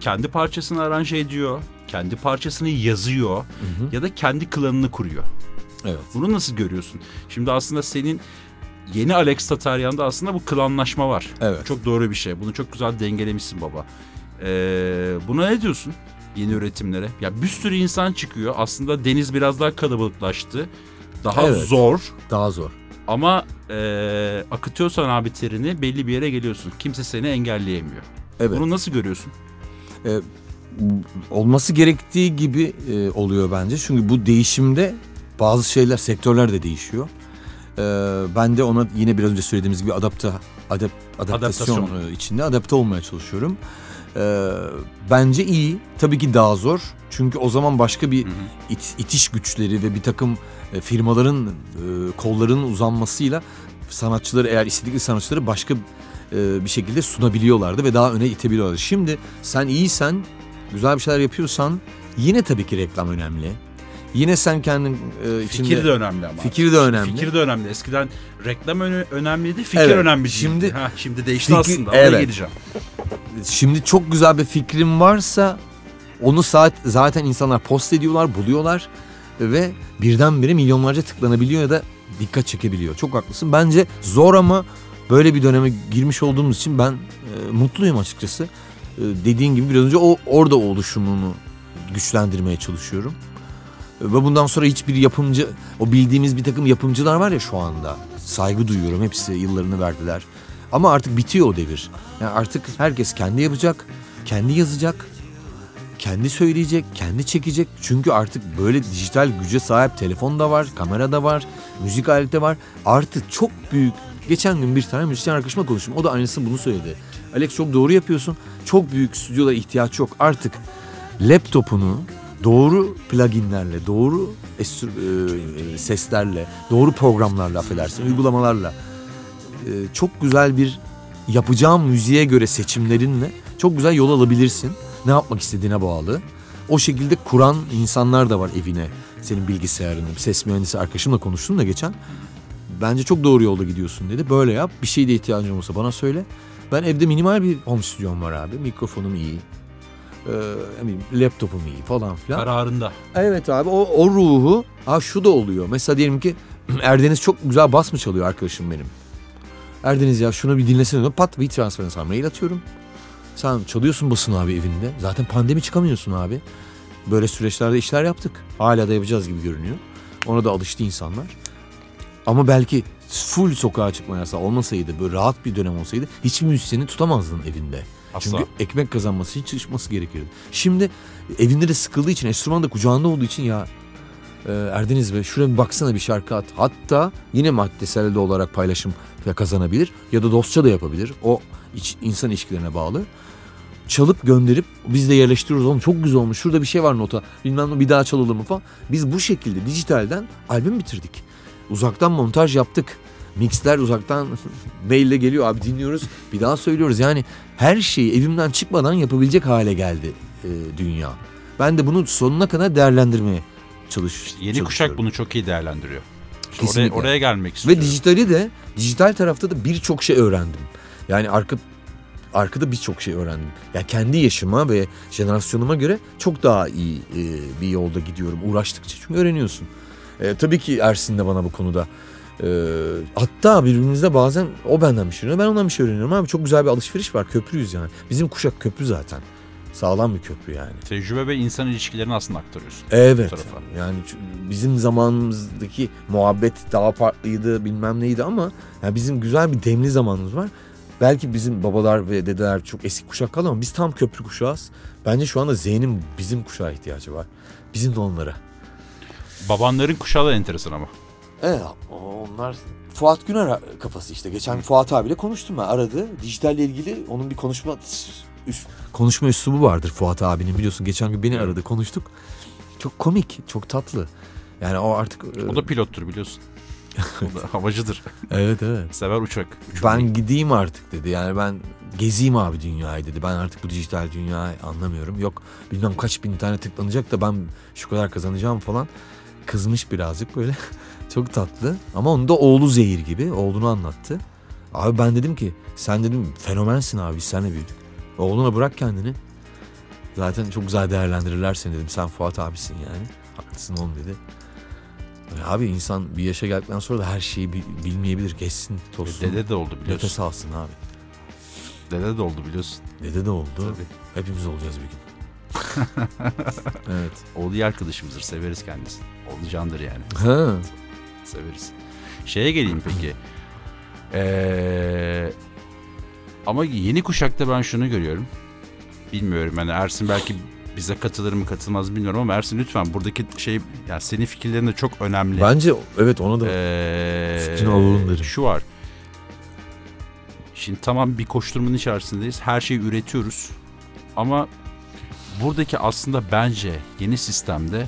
kendi parçasını aranje ediyor, kendi parçasını yazıyor Hı hı. ya da kendi klanını kuruyor. Evet. Bunu nasıl görüyorsun? Şimdi aslında senin yeni Alex Tataryan'da aslında bu klanlaşma var. Evet. Çok doğru bir şey. Bunu çok güzel dengelemişsin baba. Ee, buna ne diyorsun? Yeni üretimlere. Ya bir sürü insan çıkıyor. Aslında deniz biraz daha kalabalıklaştı. Daha Evet. zor. Daha zor. Ama e, akıtıyorsan abi terini belli bir yere geliyorsun. Kimse seni engelleyemiyor. Evet. Bunu nasıl görüyorsun? olması gerektiği gibi e, oluyor bence. Çünkü bu değişimde bazı şeyler, sektörler de değişiyor. E, ben de ona yine biraz önce söylediğimiz gibi adapta, adap, adaptasyon, Adaptasyon. e, içinde adapte olmaya çalışıyorum. E, bence iyi. Tabii ki daha zor. Çünkü o zaman başka bir Hı hı. it- itiş güçleri ve bir takım e, firmaların e, kollarının uzanmasıyla sanatçıları eğer istedikleri sanatçıları başka e, bir şekilde sunabiliyorlardı ve daha öne itebiliyorlardı. Şimdi sen iyiysen, güzel bir şeyler yapıyorsan yine tabii ki reklam önemli. Yine sen kendin e, içinde Fikir de önemli ama. fikir de önemli. Fikir de önemli. Eskiden reklam öne- önemliydi, fikir Evet, önemli şimdi- ha, şimdi değişti Fikir- aslında. Oraya evet. geleceğim. Şimdi çok güzel bir fikrin varsa onu saat zaten insanlar post ediyorlar, buluyorlar ve birdenbire milyonlarca tıklanabiliyor ya da dikkat çekebiliyor. Çok haklısın. Bence zor ama böyle bir döneme girmiş olduğumuz için ben e, mutluyum açıkçası. E, dediğin gibi biraz önce o orada oluşumunu güçlendirmeye çalışıyorum. Ve bundan sonra hiçbir yapımcı, o bildiğimiz bir takım yapımcılar var ya şu anda. Saygı duyuyorum. Hepsi yıllarını verdiler. Ama artık bitiyor o devir. Yani artık herkes kendi yapacak, kendi yazacak, kendi söyleyecek, kendi çekecek. Çünkü artık böyle dijital güce sahip telefon da var, kamera da var, müzik aleti var. Artık çok büyük. Geçen gün bir tane müzisyen arkadaşımla konuştum. O da aynısını bunu söyledi. Alex çok doğru yapıyorsun. Çok büyük stüdyolara ihtiyaç yok. Artık laptopunu doğru pluginlerle, doğru estr- e, seslerle, doğru programlarla affedersin, uygulamalarla e, çok güzel bir yapacağın müziğe göre seçimlerinle çok güzel yol alabilirsin. Ne yapmak istediğine bağlı. O şekilde kuran insanlar da var evine. Senin bilgisayarını. Ses mühendisi arkadaşımla konuştum da geçen. Bence çok doğru yolda gidiyorsun dedi. Böyle yap. Bir şeye de ihtiyacın olursa bana söyle. Ben evde minimal bir home stüdyom var abi. Mikrofonum iyi. Ee, ne bileyim, laptopum iyi falan filan. Kararında. Evet abi o, o ruhu ha şu da oluyor. Mesela diyelim ki Erdeniz çok güzel bas mı çalıyor arkadaşım benim. Erdeniz ya şunu bir dinlesene diyor. Pat bir transferans var. Mail atıyorum. Sen çalıyorsun basın abi evinde. Zaten pandemi çıkamıyorsun abi. Böyle süreçlerde işler yaptık. Hala da yapacağız gibi görünüyor. Ona da alıştı insanlar. Ama belki full sokağa çıkma yasağı olmasaydı, böyle rahat bir dönem olsaydı hiçbir müzisyeni tutamazdın evinde. Asla. Çünkü ekmek kazanması için çalışması gerekirdi. Şimdi evinde de sıkıldığı için, enstrüman da kucağında olduğu için ya e, Erdeniz Bey şuraya bir baksana bir şarkı at. Hatta yine maddesel de olarak paylaşım kazanabilir ya da dostça da yapabilir. O iç, insan ilişkilerine bağlı. Çalıp gönderip biz de yerleştiriyoruz. Oğlum çok güzel olmuş. Şurada bir şey var nota. Bilmem ne bir daha çalalım mı falan. Biz bu şekilde dijitalden albüm bitirdik. Uzaktan montaj yaptık. Mixler uzaktan maille geliyor abi dinliyoruz. Bir daha söylüyoruz. Yani her şeyi evimden çıkmadan yapabilecek hale geldi e, dünya. Ben de bunu sonuna kadar değerlendirmeye çalış. Yeni kuşak bunu çok iyi değerlendiriyor. İşte oraya, Kesinlikle. oraya gelmek Ve istiyorum. dijitali de dijital tarafta da birçok şey öğrendim. Yani arka arkada birçok şey öğrendim. Yani kendi yaşıma ve jenerasyonuma göre çok daha iyi e, bir yolda gidiyorum uğraştıkça. Çünkü öğreniyorsun. E, tabii ki Ersin de bana bu konuda e, hatta birbirimizde bazen o benden bir şey öğreniyor. Ben ondan bir şey öğreniyorum abi. Çok güzel bir alışveriş var. Köprüyüz yani. Bizim kuşak köprü zaten. Sağlam bir köprü yani. Tecrübe ve insan ilişkilerini aslında aktarıyorsun. Evet. Yani bizim zamanımızdaki muhabbet daha farklıydı bilmem neydi ama yani bizim güzel bir demli zamanımız var. Belki bizim babalar ve dedeler çok eski kuşak kaldı ama biz tam köprü kuşağız. Bence şu anda Z'nin bizim kuşağa ihtiyacı var. Bizim de onlara. Babanların kuşağı da enteresan ama. Evet onlar Fuat Güner kafası işte. Geçen Fuat abiyle konuştum ben. Aradı. Dijitalle ilgili onun bir konuşma üst, konuşma üslubu vardır Fuat abinin biliyorsun. Geçen gün beni aradı konuştuk. Çok komik, çok tatlı. Yani o artık e, O da pilottur biliyorsun. O da havacıdır. Evet evet. Sever uçak. Uçmayı. Ben gideyim artık dedi. Yani ben gezeyim abi dünyayı dedi. Ben artık bu dijital dünyayı anlamıyorum. Yok bilmem kaç bin tane tıklanacak da ben şu kadar kazanacağım falan. Kızmış birazcık böyle. Çok tatlı. Ama onun da oğlu zehir gibi. Oğlunu anlattı. Abi ben dedim ki sen dedim fenomensin abi biz seninle büyüdük. Oğluna bırak kendini. Zaten çok güzel değerlendirirler seni dedim. Sen Fuat abisin yani. Haklısın oğlum dedi. Ya Abi insan bir yaşa geldikten sonra da her şeyi bi- bilmeyebilir. Geçsin tozsun. Dede de oldu biliyorsun. Nefes alsın abi. Dede de oldu biliyorsun. Dede de oldu. Tabii. Hepimiz olacağız bir gün. evet. Oğlu iyi arkadaşımızdır. Severiz kendisini. Oğlu candır yani. Ha. Severiz. Şeye geleyim peki. Ee, ama yeni kuşakta ben şunu görüyorum. Bilmiyorum yani Ersin belki bize katılır mı katılmaz bilmiyorum ama Ersin lütfen buradaki şey yani senin fikirlerin de çok önemli. Bence evet ona da Ee, Fikrini alalım derim. Şu var. Şimdi tamam bir koşturmanın içerisindeyiz. Her şeyi üretiyoruz. Ama buradaki aslında bence yeni sistemde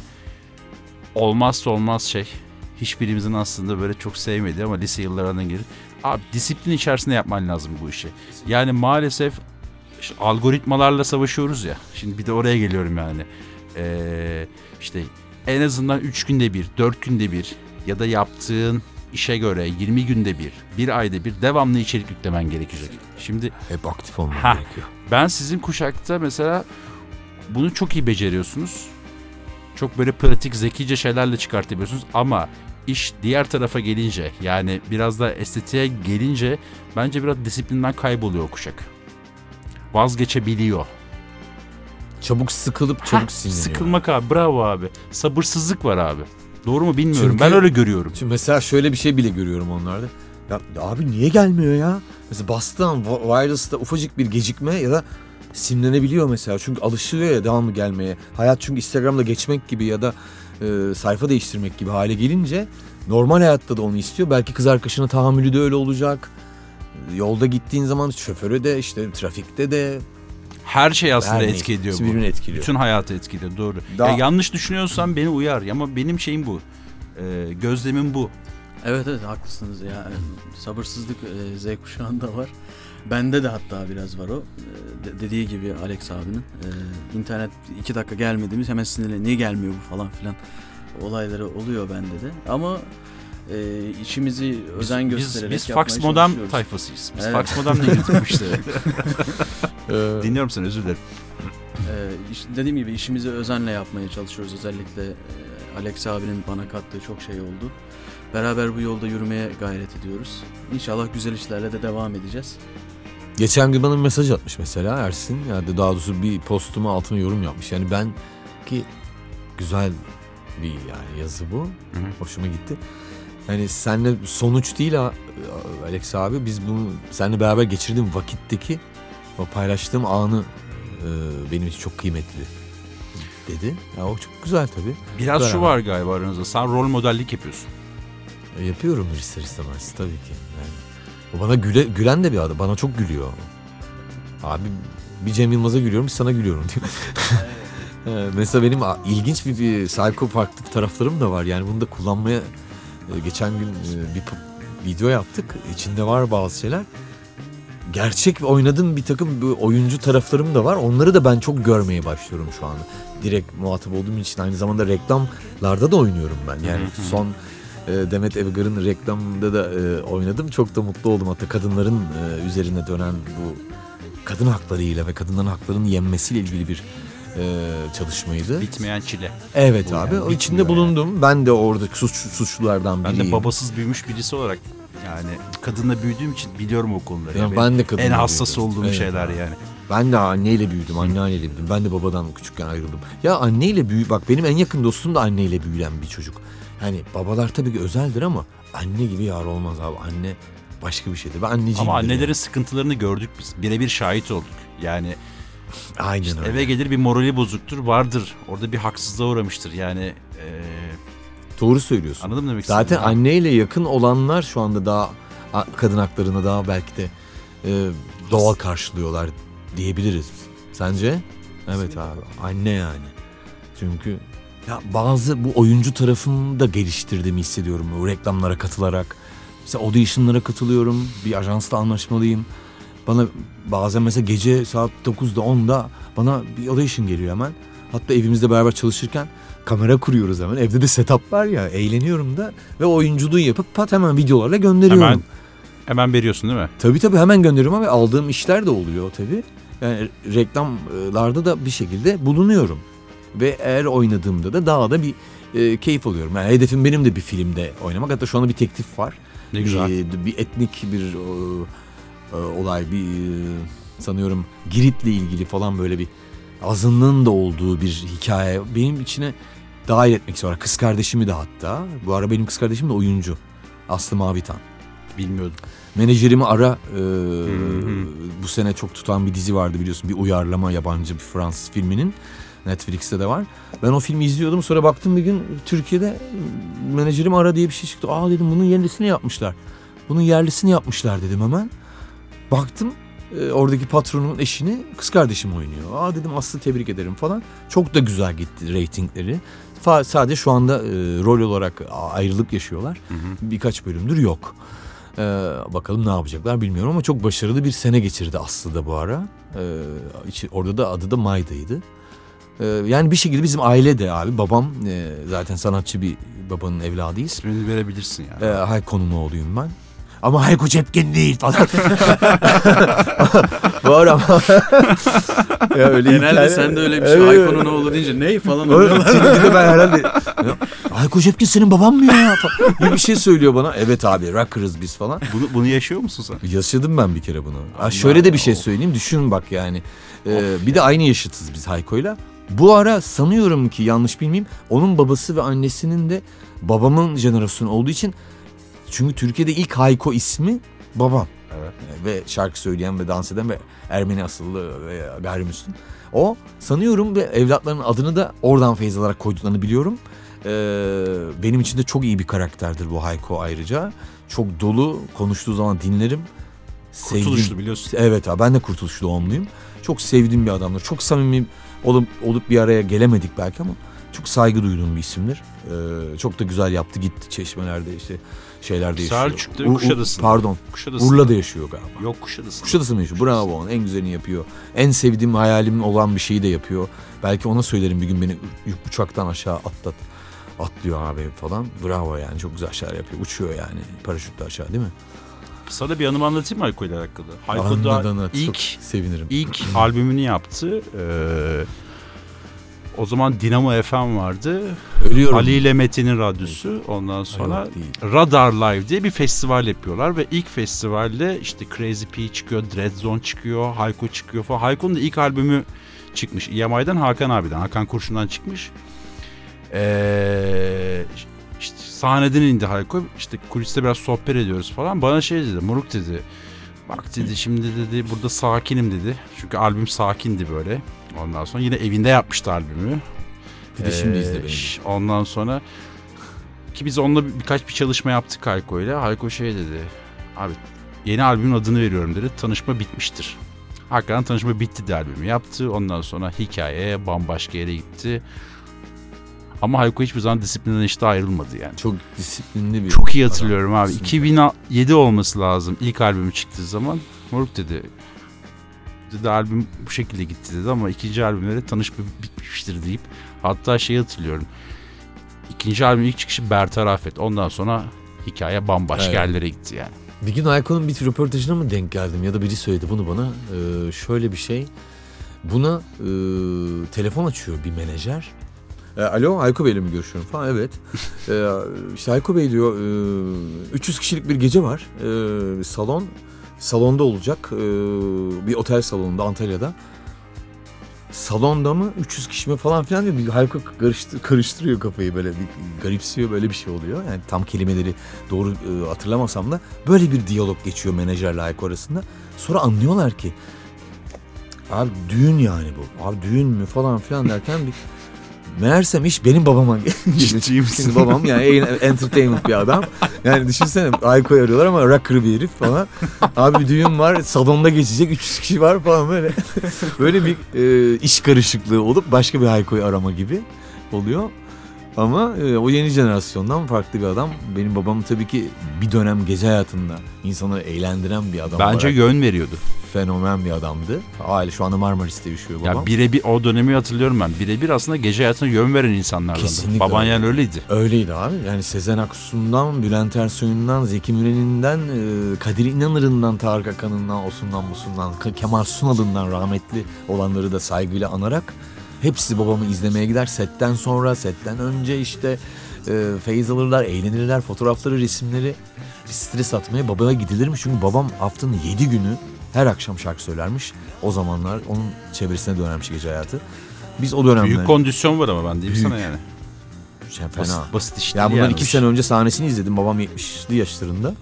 olmazsa olmaz şey hiçbirimizin aslında böyle çok sevmediği ama lise yıllarından gelir. Abi disiplin içerisinde yapman lazım bu işi. Yani maalesef işte algoritmalarla savaşıyoruz ya. Şimdi bir de oraya geliyorum yani. Ee, işte en azından 3 günde bir, 4 günde bir ya da yaptığın işe göre 20 günde bir, bir ayda bir devamlı içerik yüklemen gerekecek. Şimdi hep aktif olman Ha. gerekiyor. ben sizin kuşakta mesela bunu çok iyi beceriyorsunuz. Çok böyle pratik, zekice şeylerle çıkartabiliyorsunuz ama iş diğer tarafa gelince yani biraz da estetiğe gelince bence biraz disiplinden kayboluyor kuşak. Vazgeçebiliyor. Çabuk sıkılıp Heh, çabuk sinirleniyor. Sıkılmak abi bravo abi. Sabırsızlık var abi. Doğru mu bilmiyorum. Çünkü- ben öyle görüyorum. Şimdi mesela şöyle bir şey bile görüyorum onlarda. Ya abi niye gelmiyor ya? Mesela bastığı an wi- wireless'ta ufacık bir gecikme ya da simlenebiliyor mesela. Çünkü alışılıyor ya devamlı gelmeye. Hayat çünkü Instagram'da geçmek gibi ya da e, sayfa değiştirmek gibi hale gelince normal hayatta da onu istiyor. Belki kız arkadaşına tahammülü de öyle olacak. Yolda gittiğin zaman şoföre de işte trafikte de Her şey aslında Her etki ediyor bu. birbirini etkiliyor. Bütün hayatı etkiliyor doğru. Daha- Ya yanlış düşünüyorsan beni uyar ama benim şeyim bu. Ee, gözlemim bu. Evet evet haklısınız ya. Sabırsızlık e, Z kuşağında var. Bende de hatta biraz var o. E, de- dediği gibi Alex abinin. E, internet iki dakika gelmediğimiz hemen sinirle niye gelmiyor bu falan filan olayları oluyor bende de. Ama e, işimizi özen biz, göstererek biz yapmaya Fax Modem tayfasıyız. Biz Evet. Fax Modem'le yürütük işte. e, Dinliyorum seni özür dilerim. Ee, iş- dediğim gibi işimizi özenle yapmaya çalışıyoruz. Özellikle e, Alex abinin bana kattığı çok şey oldu. Beraber bu yolda yürümeye gayret ediyoruz. İnşallah güzel işlerle de devam edeceğiz. Geçen gün bana mesaj atmış mesela Ersin. Yani daha doğrusu bir postumu altına yorum yapmış. Yani ben ki güzel bir yani yazı bu. Hoşuma gitti. Yani senle sonuç değil Alex abi. Biz bunu seninle beraber geçirdiğim vakitteki o paylaştığım anı e, benim için çok kıymetli dedi. Ya o çok güzel tabii. Biraz şu Beraber. var galiba aranızda. Sen rol modellik yapıyorsun. E, yapıyorum ister istemez tabii ki. O bana güle, gülen de bir adam. Bana çok gülüyor. Abi bir Cem Yılmaz'a gülüyorum bir sana gülüyorum diyor. Ee, Mesela benim ilginç bir, bir psycho farklı taraflarım da var. Yani bunu da kullanmaya e, geçen gün e, bir video yaptık. İçinde var bazı şeyler. Gerçek oynadığım bir takım oyuncu taraflarım da var. Onları da ben çok görmeye başlıyorum şu anda. Direkt muhatap olduğum için aynı zamanda reklamlarda da oynuyorum ben. Yani son Demet Evgar'ın reklamında da e, oynadım. Çok da mutlu oldum. Hatta kadınların e, üzerine dönen bu kadın haklarıyla ve kadınların haklarının yenmesiyle ilgili bir e, çalışmaydı. Bitmeyen çile. Evet Bu abi. yani içinde yani. bulundum. Ben de orada suç, suçlulardan Ben biriyim. de babasız büyümüş birisi olarak yani kadınla büyüdüğüm için biliyorum o konuları. Ya Yani ben de kadınla en hassas büyüdüm. olduğum Evet şeyler yani. Ben de anneyle büyüdüm, anneanneyle büyüdüm. Ben de babadan küçükken ayrıldım. Ya anneyle büyü bak benim en yakın dostum da anneyle büyüyen bir çocuk. Yani babalar tabii ki özeldir ama anne gibi yar olmaz abi. Anne başka bir şeydir. Ben anneciyim. Ama annelerin sıkıntılarını gördük biz. Birebir şahit olduk. Yani Aynen işte öyle. eve gelir bir morali bozuktur vardır. Orada bir haksızlığa uğramıştır. Yani eee Doğru söylüyorsun. anladın mı demek Zaten istediğimi? anneyle yakın olanlar şu anda daha kadın haklarını daha belki de e, doğal karşılıyorlar diyebiliriz. Sence? Evet abi. Anne yani. Çünkü ya bazı bu oyuncu tarafını da geliştirdiğimi hissediyorum. Bu reklamlara katılarak. Mesela auditionlara katılıyorum. Bir ajansla anlaşmalıyım. Bana bazen mesela gece saat 9'da 10'da bana bir audition geliyor hemen. Hatta evimizde beraber çalışırken kamera kuruyoruz hemen. Evde de setup var ya eğleniyorum da ve oyunculuğu yapıp pat hemen videolarla gönderiyorum. Hemen hemen veriyorsun değil mi? Tabii tabii hemen gönderiyorum ve aldığım işler de oluyor tabii. Yani reklamlarda da bir şekilde bulunuyorum. Ve eğer oynadığımda da daha da bir e, keyif alıyorum. Yani hedefim benim de bir filmde oynamak. Hatta şu anda bir teklif var. Ne güzel. Bir, bir etnik bir e, e, olay, bir e, sanıyorum Girit'le ilgili falan böyle bir azınlığın da olduğu bir hikaye. Benim içine dahil etmek istiyorum. Kız kardeşimi de hatta. Bu ara benim kız kardeşim de oyuncu. Aslı Mavitan. Bilmiyordum. Menajerimi ara e, bu sene çok tutan bir dizi vardı biliyorsun bir uyarlama yabancı bir Fransız filminin Netflix'te de var. Ben o filmi izliyordum sonra baktım bir gün Türkiye'de menajerim ara diye bir şey çıktı. Aa dedim bunun yerlisini yapmışlar. Bunun yerlisini yapmışlar dedim hemen. Baktım e, oradaki patronun eşini kız kardeşim oynuyor. Aa dedim Aslı tebrik ederim falan. Çok da güzel gitti reytingleri. Fa- sadece şu anda e, rol olarak ayrılık yaşıyorlar. Birkaç bölümdür yok. Ee, bakalım ne yapacaklar bilmiyorum ama çok başarılı bir sene geçirdi Aslı da bu ara. Ee, orada da adı da Mayda'ydı. Ee, yani bir şekilde bizim aile de abi babam e, zaten sanatçı bir babanın evladıyız. İsmini verebilirsin yani. Ee, Hayko'nun oğluyum ben. Ama Hayko Cepkin değil falan. Var ama. ya öyle Genelde hikaye- sen de öyle bir şey. Evet. Aykon'un oğlu deyince ney falan Öyle, oluyorlar. şimdi de ben herhalde Hayko Cepkin senin baban mı ya? Falan bir şey söylüyor bana. Evet abi rocker'ız biz falan. Bunu, bunu yaşıyor musun sen? Yaşadım ben bir kere bunu. Ha, şöyle de bir şey söyleyeyim. Düşün bak yani. Ee, bir de aynı yaşıtız biz Hayko'yla. Bu ara sanıyorum ki yanlış bilmeyeyim. Onun babası ve annesinin de babamın jenerasyonu olduğu için çünkü Türkiye'de ilk Hayko ismi babam. Evet. Ve şarkı söyleyen ve dans eden ve Ermeni asıllı ve gayrimüslim. O sanıyorum ve evlatlarının adını da oradan feyz alarak koyduklarını biliyorum. Ee, benim için de çok iyi bir karakterdir bu Hayko ayrıca. Çok dolu konuştuğu zaman dinlerim. Sevdiğim- Kurtuluşlu biliyorsun. Evet abi ben de Kurtuluş doğumluyum. Çok sevdiğim bir adamdır. Çok samimi olup, olup bir araya gelemedik belki ama çok saygı duyduğum bir isimdir. Ee, çok da güzel yaptı gitti çeşmelerde işte şeylerde yaşıyor. Selçuk'ta U- Kuşadası'nda. Pardon. Kuşadası. Urla'da yaşıyor galiba. Yok Kuşadası. Kuşadası mı yaşıyor? Bravo onun en güzelini yapıyor. En sevdiğim hayalimin olan bir şeyi de yapıyor. Belki ona söylerim bir gün beni uçaktan aşağı atlat. Atlıyor abi falan. Bravo yani çok güzel şeyler yapıyor. Uçuyor yani paraşütle aşağı değil mi? Sana bir anımı anlatayım mı Hayko ile alakalı? Hayko da anlat. ilk sevinirim. ilk albümünü yaptı. Ee, o zaman Dinamo FM vardı. Ölüyorum. Ali ile Metin'in radyosu. Ondan sonra. Radar Live diye bir festival yapıyorlar ve ilk festivalde işte Crazy P çıkıyor, Dread Zone çıkıyor, Hayko çıkıyor falan. Hayko'nun da ilk albümü çıkmış. EMI'den Hakan abiden, Hakan Kurşun'dan çıkmış. Ee, işte sahneden indi Hayko. İşte kuliste biraz sohbet ediyoruz falan. Bana şey dedi, Moruk dedi. Bak dedi şimdi dedi burada sakinim dedi. Çünkü albüm sakindi böyle. Ondan sonra yine evinde yapmıştı albümü. Bir de şimdi Ee, izle beni. ş- Ondan sonra ki biz onunla bir- birkaç bir çalışma yaptık Hayko ile. Hayko şey dedi. Abi yeni albümün adını veriyorum dedi. Tanışma bitmiştir. Hakikaten tanışma bitti de albümü yaptı. Ondan sonra hikaye bambaşka yere gitti. Ama Hayko hiçbir zaman disiplinden işte ayrılmadı yani. Çok disiplinli bir Çok iyi adam. hatırlıyorum abi. Kesinlikle. 2007 olması lazım ilk albümü çıktığı zaman. Moruk dedi. Dedi albüm bu şekilde gitti dedi ama ikinci albümlere tanışma bitmiştir deyip. Hatta şey hatırlıyorum. İkinci albümün ilk çıkışı Bertarafet. Ondan sonra hikaye bambaşka Evet. yerlere gitti yani. Bir gün Ayko'nun bir röportajına mı denk geldim ya da biri söyledi bunu bana. Ee, şöyle bir şey. Buna e, telefon açıyor bir menajer. E, Alo Ayko Bey'le mi görüşüyorum falan evet. e, işte Ayko Bey diyor e, 300 kişilik bir gece var. E, salon. Salonda olacak. E, bir otel salonunda Antalya'da. Salonda mı 300 kişi mi falan filan diyor. Hayko karıştır, karıştırıyor kafayı böyle bir garipsiyor böyle bir şey oluyor. Yani tam kelimeleri doğru e, hatırlamasam da böyle bir diyalog geçiyor menajerle Hayko arasında. Sonra anlıyorlar ki abi düğün yani bu. Abi düğün mü falan filan derken bir Meğersem iş benim babama misin? Şimdi babam yani en- entertainment bir adam. Yani düşünsene Ayko'yu arıyorlar ama rocker bir herif falan. Abi bir düğün var salonda geçecek 300 kişi var falan böyle. böyle bir e, iş karışıklığı olup başka bir Ayko'yu arama gibi oluyor. Ama e, o yeni jenerasyondan farklı bir adam. Benim babam tabii ki bir dönem gece hayatında insanları eğlendiren bir adam Bence olarak yön veriyordu. fenomen bir adamdı. Aile şu anda Marmaris'te yaşıyor babam. Ya birebir o dönemi hatırlıyorum ben. Birebir aslında gece hayatına yön veren insanlardan. Kesinlikle Baban öyle. yani öyleydi. Öyleydi abi. Yani Sezen Aksu'ndan, Bülent Ersoy'undan, Zeki Müren'inden, e, Kadir İnanır'ından, Tarık Akan'ından, Osun'dan, Busun'dan, K- Kemal Sunal'ından rahmetli olanları da saygıyla anarak hepsi babamı izlemeye gider. Setten sonra, setten önce işte e, feyiz alırlar, eğlenirler, fotoğrafları, resimleri stres atmaya babaya gidilirmiş. Çünkü babam haftanın 7 günü her akşam şarkı söylermiş. O zamanlar onun çevresine dönermiş gece hayatı. Biz o dönemler... Büyük kondisyon var ama ben diyeyim Büyük. sana yani. Yani fena. Basit, basit iş Ya bundan yani iki sene önce sahnesini izledim. Babam 70'li yaşlarında.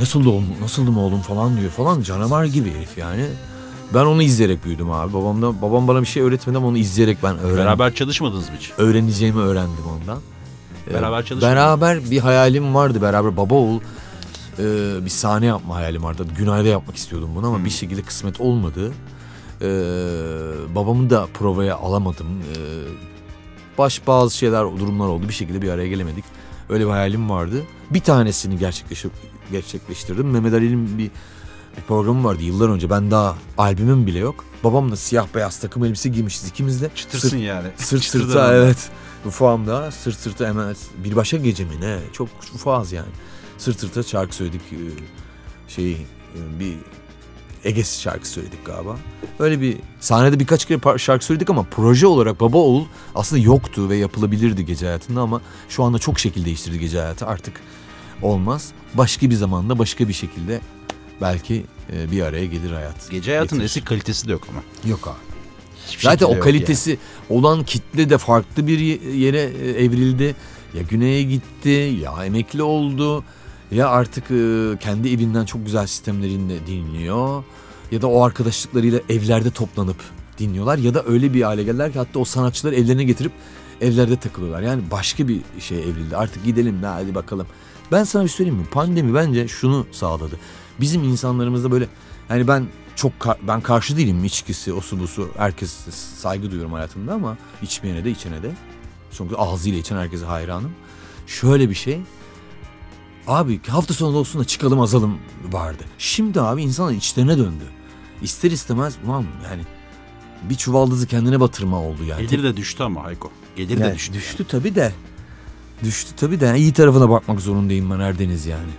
Nasıldı oğlum, nasıldı mı oğlum falan diyor falan. Canavar gibi herif yani. Ben onu izleyerek büyüdüm abi. Babam da babam bana bir şey öğretmedi ama onu izleyerek ben öğrendim. Beraber çalışmadınız mı hiç? öğreneceğimi öğrendim ondan. Ee, Beraber çalışmadınız Beraber bir hayalim vardı. Beraber baba oğul e, bir sahne yapma hayalim vardı. Günay'da yapmak istiyordum bunu ama Hmm. bir şekilde kısmet olmadı. Ee, babamı da provaya alamadım. Ee, baş bazı şeyler, durumlar oldu. Bir şekilde bir araya gelemedik. Öyle bir hayalim vardı. Bir tanesini gerçekleştir gerçekleştirdim. Mehmet Ali'nin bir, bir programı vardı yıllar önce. Ben daha albümüm bile yok. Babamla siyah beyaz takım elbise giymişiz ikimiz de. Çıtırsın yani. Sırt sırta evet. Ufağımda sırt sırta hemen bir başka gece mi ne? Çok ufağız yani. Sırt sırta şarkı söyledik. Ee, Şey e, bir Ege şarkı söyledik galiba. Öyle bir sahnede birkaç kere şarkı söyledik ama proje olarak Baba Oğul aslında yoktu ve yapılabilirdi gece hayatında ama şu anda çok şekil değiştirdi gece hayatı. Artık olmaz. Başka bir zamanda başka bir şekilde belki e, bir araya gelir hayat. Gece hayatının Getirir. eski kalitesi de yok ama. Yok abi. Hiçbir Zaten o kalitesi olan kitle de farklı bir ye- yere e, evrildi. Ya güneye gitti, ya emekli oldu, ya artık e, kendi evinden çok güzel sistemlerinde dinliyor. Ya da o arkadaşlıklarıyla evlerde toplanıp dinliyorlar. Ya da öyle bir hale geldiler ki hatta o sanatçıları evlerine getirip evlerde takılıyorlar. Yani başka bir şey evrildi. Artık gidelim de hadi bakalım. Ben sana bir söyleyeyim mi? Pandemi bence şunu sağladı. Bizim insanlarımızda böyle yani ben çok ben karşı değilim içkisi, osu busu. Herkes saygı duyuyorum hayatımda ama içmeyene de içene de. Çünkü ağzıyla içen herkese hayranım. Şöyle bir şey. Abi hafta sonu olsun da çıkalım azalım vardı. Şimdi abi insanlar içlerine döndü. İster istemez ulan yani bir çuvaldızı kendine batırma oldu yani. Gelir de düştü ama Hayko. Gelir de Yani düştü. düştü tabii de. Düştü tabii de. İyi tarafına bakmak zorundayım ben Erdeniz yani.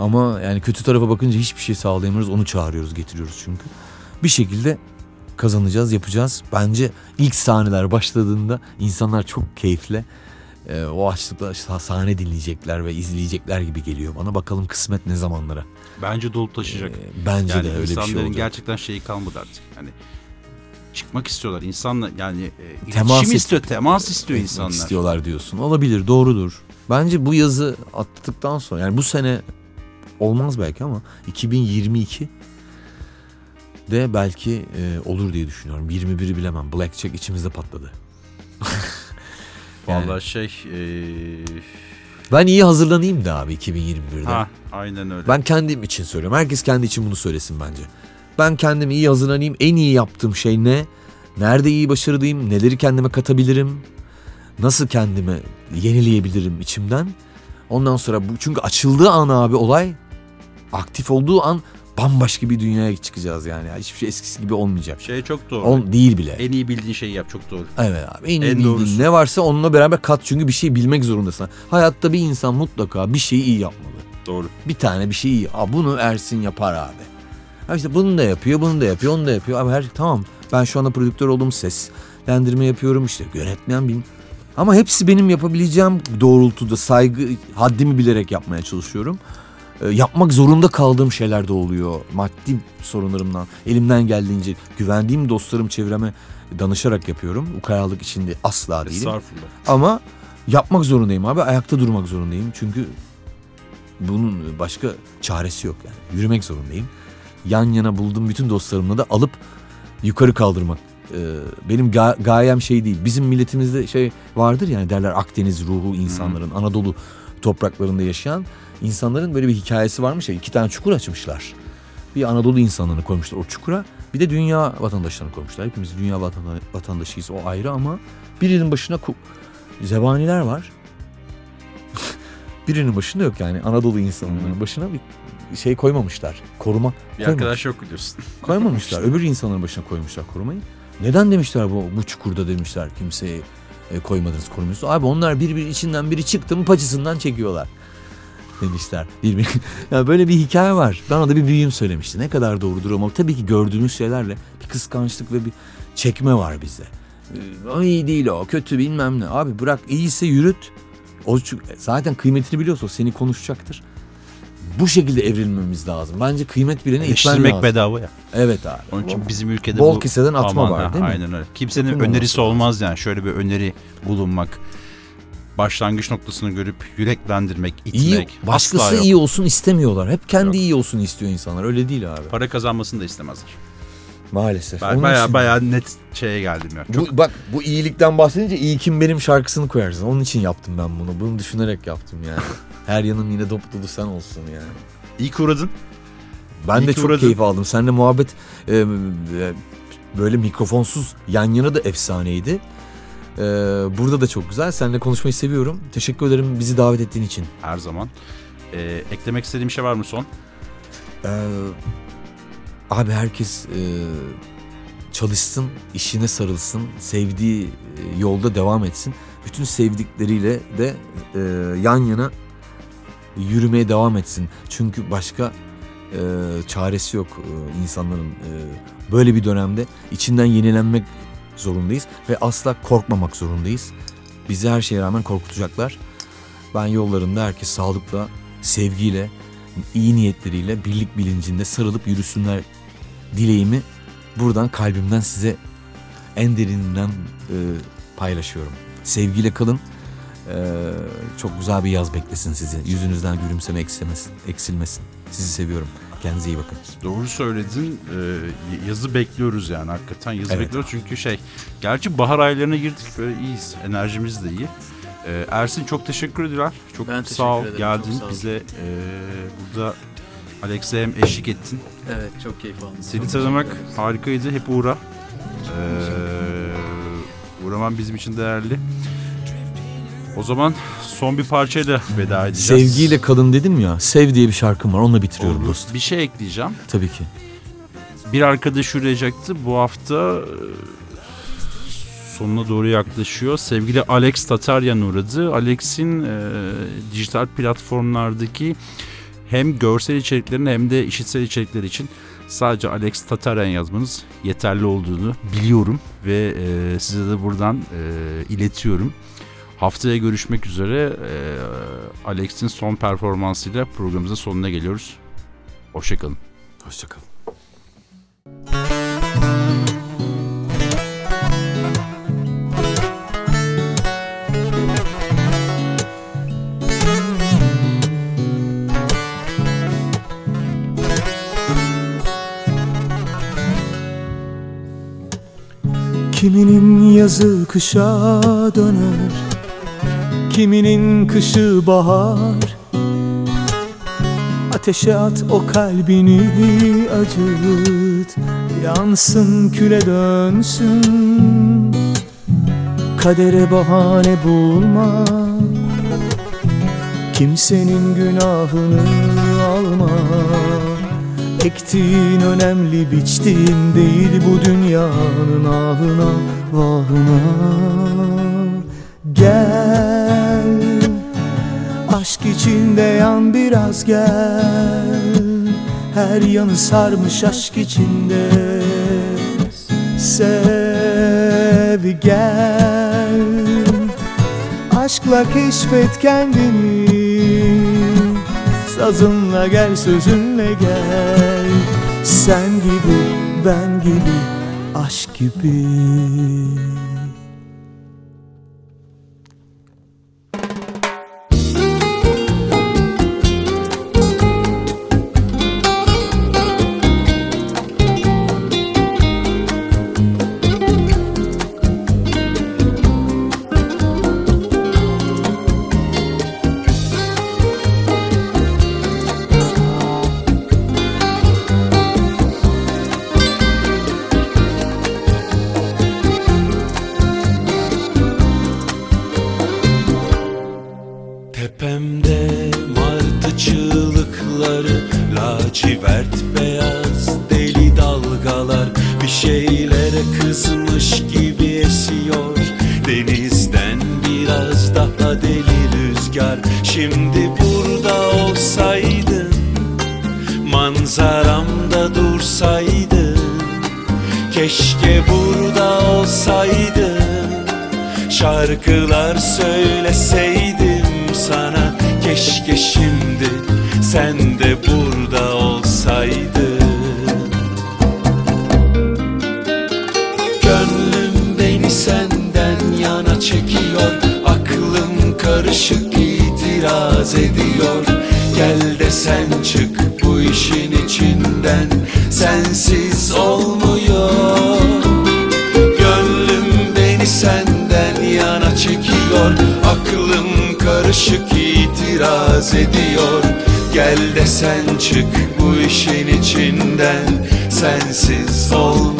Ama yani kötü tarafa bakınca hiçbir şey sağlayamıyoruz. Onu çağırıyoruz, getiriyoruz çünkü. Bir şekilde kazanacağız, yapacağız. Bence ilk sahneler başladığında insanlar çok keyifle e, o açlıkla sah- sahne dinleyecekler ve izleyecekler gibi geliyor bana. Bakalım kısmet ne zamanlara. Bence dolup taşıyacak. E, bence yani de öyle bir şey insanların olacak. gerçekten şeyi kalmadı artık. Yani çıkmak istiyorlar. İnsanla yani e, Temas istiyor, temas istiyor insanlar. istiyorlar diyorsun. Olabilir, doğrudur. Bence bu yazı attıktan sonra yani bu sene olmaz belki ama 2022 de belki e, olur diye düşünüyorum. 21'i bilemem. Blackjack içimizde patladı. Yani- Vallahi şey e, Ben iyi hazırlanayım da abi 2021'de. ha aynen öyle. Ben kendim için söylüyorum. Herkes kendi için bunu söylesin bence. Ben kendim iyi hazırlanayım. En iyi yaptığım şey ne? Nerede iyi başarılıyım? Neleri kendime katabilirim? Nasıl kendimi yenileyebilirim içimden? Ondan sonra bu çünkü açıldığı an abi olay aktif olduğu an bambaşka bir dünyaya çıkacağız yani. Hiçbir şey eskisi gibi olmayacak. Şey çok doğru. On değil bile. En iyi bildiğin şeyi yap çok doğru. Evet abi en iyi En bildiğin doğrusu. ne varsa onunla beraber kat çünkü bir şey bilmek zorundasın. Hayatta bir insan mutlaka bir şeyi iyi yapmalı. Doğru. Bir tane bir şey iyi. Aa, bunu Ersin yapar abi. Ha işte bunu da yapıyor, bunu da yapıyor, onu da yapıyor. Abi her tamam ben şu anda prodüktör oldum seslendirme yapıyorum işte yönetmen benim. Ama hepsi benim yapabileceğim doğrultuda saygı haddimi bilerek yapmaya çalışıyorum. Ee, yapmak zorunda kaldığım şeyler de oluyor. Maddi sorunlarımdan elimden geldiğince güvendiğim dostlarım çevreme danışarak yapıyorum. Ukalalık içinde asla değilim. Estağfurullah. Ama yapmak zorundayım abi. Ayakta durmak zorundayım. Çünkü bunun başka çaresi yok yani. Yürümek zorundayım. Yan yana bulduğum bütün dostlarımla da alıp yukarı kaldırmak. Ee, benim ga- gayem şey değil. Bizim milletimizde şey vardır yani derler Akdeniz ruhu insanların, Anadolu topraklarında yaşayan insanların böyle bir hikayesi varmış ya. iki tane çukur açmışlar. Bir Anadolu insanlarını koymuşlar o çukura. Bir de dünya vatandaşlarını koymuşlar. Hepimiz dünya vatan- vatandaşıyız o ayrı ama birinin başına ku- zebaniler var. Birinin başında yok yani Anadolu insanların başına bir şey koymamışlar. Koruma Bir koymamış- arkadaş yok biliyorsun. koymamışlar. Öbür insanların başına koymuşlar korumayı. Neden demişler bu, bu çukurda demişler kimseye e, koymadınız korumuyorsunuz. Abi onlar bir içinden biri çıktı mı paçasından çekiyorlar demişler. Bir, bir, ya böyle bir hikaye var. Bana da bir büyüğüm söylemişti. Ne kadar doğrudur ama tabii ki gördüğümüz şeylerle bir kıskançlık ve bir çekme var bizde. O iyi değil o kötü bilmem ne. Abi bırak iyiyse yürüt. O zaten kıymetini biliyorsa seni konuşacaktır. Bu şekilde evrilmemiz lazım. Bence kıymet bilene itmen lazım. bedava ya. Evet abi. Onun için bizim ülkede Bol bu... kiseden atma Aman var ha, değil mi? Aynen öyle. Kimsenin Bütün önerisi olması olmaz yani. Şöyle bir öneri bulunmak. Başlangıç noktasını görüp yüreklendirmek, itmek. İyi, başkası asla yok. iyi olsun istemiyorlar. Hep kendi Yok. iyi olsun istiyor insanlar. Öyle değil abi. Para kazanmasını da istemezler. Maalesef. Ben Onun baya için- baya net şeye geldim ya. Çok Bu, bak bu iyilikten bahsedince iyi kim benim şarkısını koyarsın. Onun için yaptım ben bunu. Bunu düşünerek yaptım yani. Her yanım yine dop dolu sen olsun yani. iyi ki uğradın. Ben İyi de çok uğradın. keyif aldım. Seninle muhabbet e, e, böyle mikrofonsuz yan yana da efsaneydi. E, burada da çok güzel. Seninle konuşmayı seviyorum. Teşekkür ederim bizi davet ettiğin için. Her zaman. Ee, eklemek istediğim bir şey var mı son? Ee, abi herkes e, çalışsın, işine sarılsın, sevdiği e, yolda devam etsin. Bütün sevdikleriyle de e, yan yana yürümeye devam etsin. Çünkü başka e, çaresi yok e, insanların. E, böyle bir dönemde içinden yenilenmek zorundayız ve asla korkmamak zorundayız. Bizi her şeye rağmen korkutacaklar. Ben yollarında herkes sağlıkla, sevgiyle, iyi niyetleriyle birlik bilincinde sarılıp yürüsünler dileğimi buradan kalbimden size en derininden e, paylaşıyorum. Sevgiyle kalın. E, çok güzel bir yaz beklesin sizi. Yüzünüzden gülümseme eksilmesin. eksilmesin. Sizi seviyorum. Kendinize iyi bakın. Doğru söyledin. Ee, yazı bekliyoruz yani hakikaten. Yazı Evet. bekliyoruz çünkü şey. Gerçi bahar aylarına girdik böyle iyiyiz. Enerjimiz de iyi. Ee, Ersin çok teşekkür ediyorlar. Çok Ben teşekkür sağ ol geldin çok sağ ol. bize e, burada Alex'e hem eşlik ettin. Evet çok keyif aldım. Seni Çok tanımak harikaydı. Hep uğra. Ee, uğraman bizim için değerli. O zaman son bir parçayla veda edeceğiz. Sevgiyle kalın dedim ya. Sev diye bir şarkım var. Onunla bitiriyorum Olur. dostum. Bir şey ekleyeceğim. Tabii ki. Bir arkadaş ürecekti. Bu hafta e, sonuna doğru yaklaşıyor. Sevgili Alex Tataryan uğradı. Alex'in e, dijital platformlardaki hem görsel içeriklerin hem de işitsel içerikler için sadece Alex Tataryan yazmanız yeterli olduğunu biliyorum ve e, size de buradan e, iletiyorum. Haftaya görüşmek üzere. E, Alex'in son performansıyla programımızın sonuna geliyoruz. Hoşçakalın. Hoşçakalın. Yazı kışa döner. Kiminin kışı bahar. Ateşe at o kalbini acıt. Yansın küle dönsün. Kadere bahane bulma. Kimsenin günahını alma Ektiğin önemli biçtiğin değil bu dünyanın ahına vahına. Gel aşk içinde yan biraz gel. Her yanı sarmış aşk içinde. Sev gel. Aşkla keşfet kendini. Sazınla gel sözünle gel Sen gibi ben gibi aşk gibi Keşke burada olsaydım Şarkılar söyleseydim sana. Keşke şimdi sen de burada olsaydın. Gönlüm beni senden yana çekiyor. Aklım karışık itiraz ediyor. itiraz ediyor. Gel de sen çık bu işin içinden. Sensiz olma.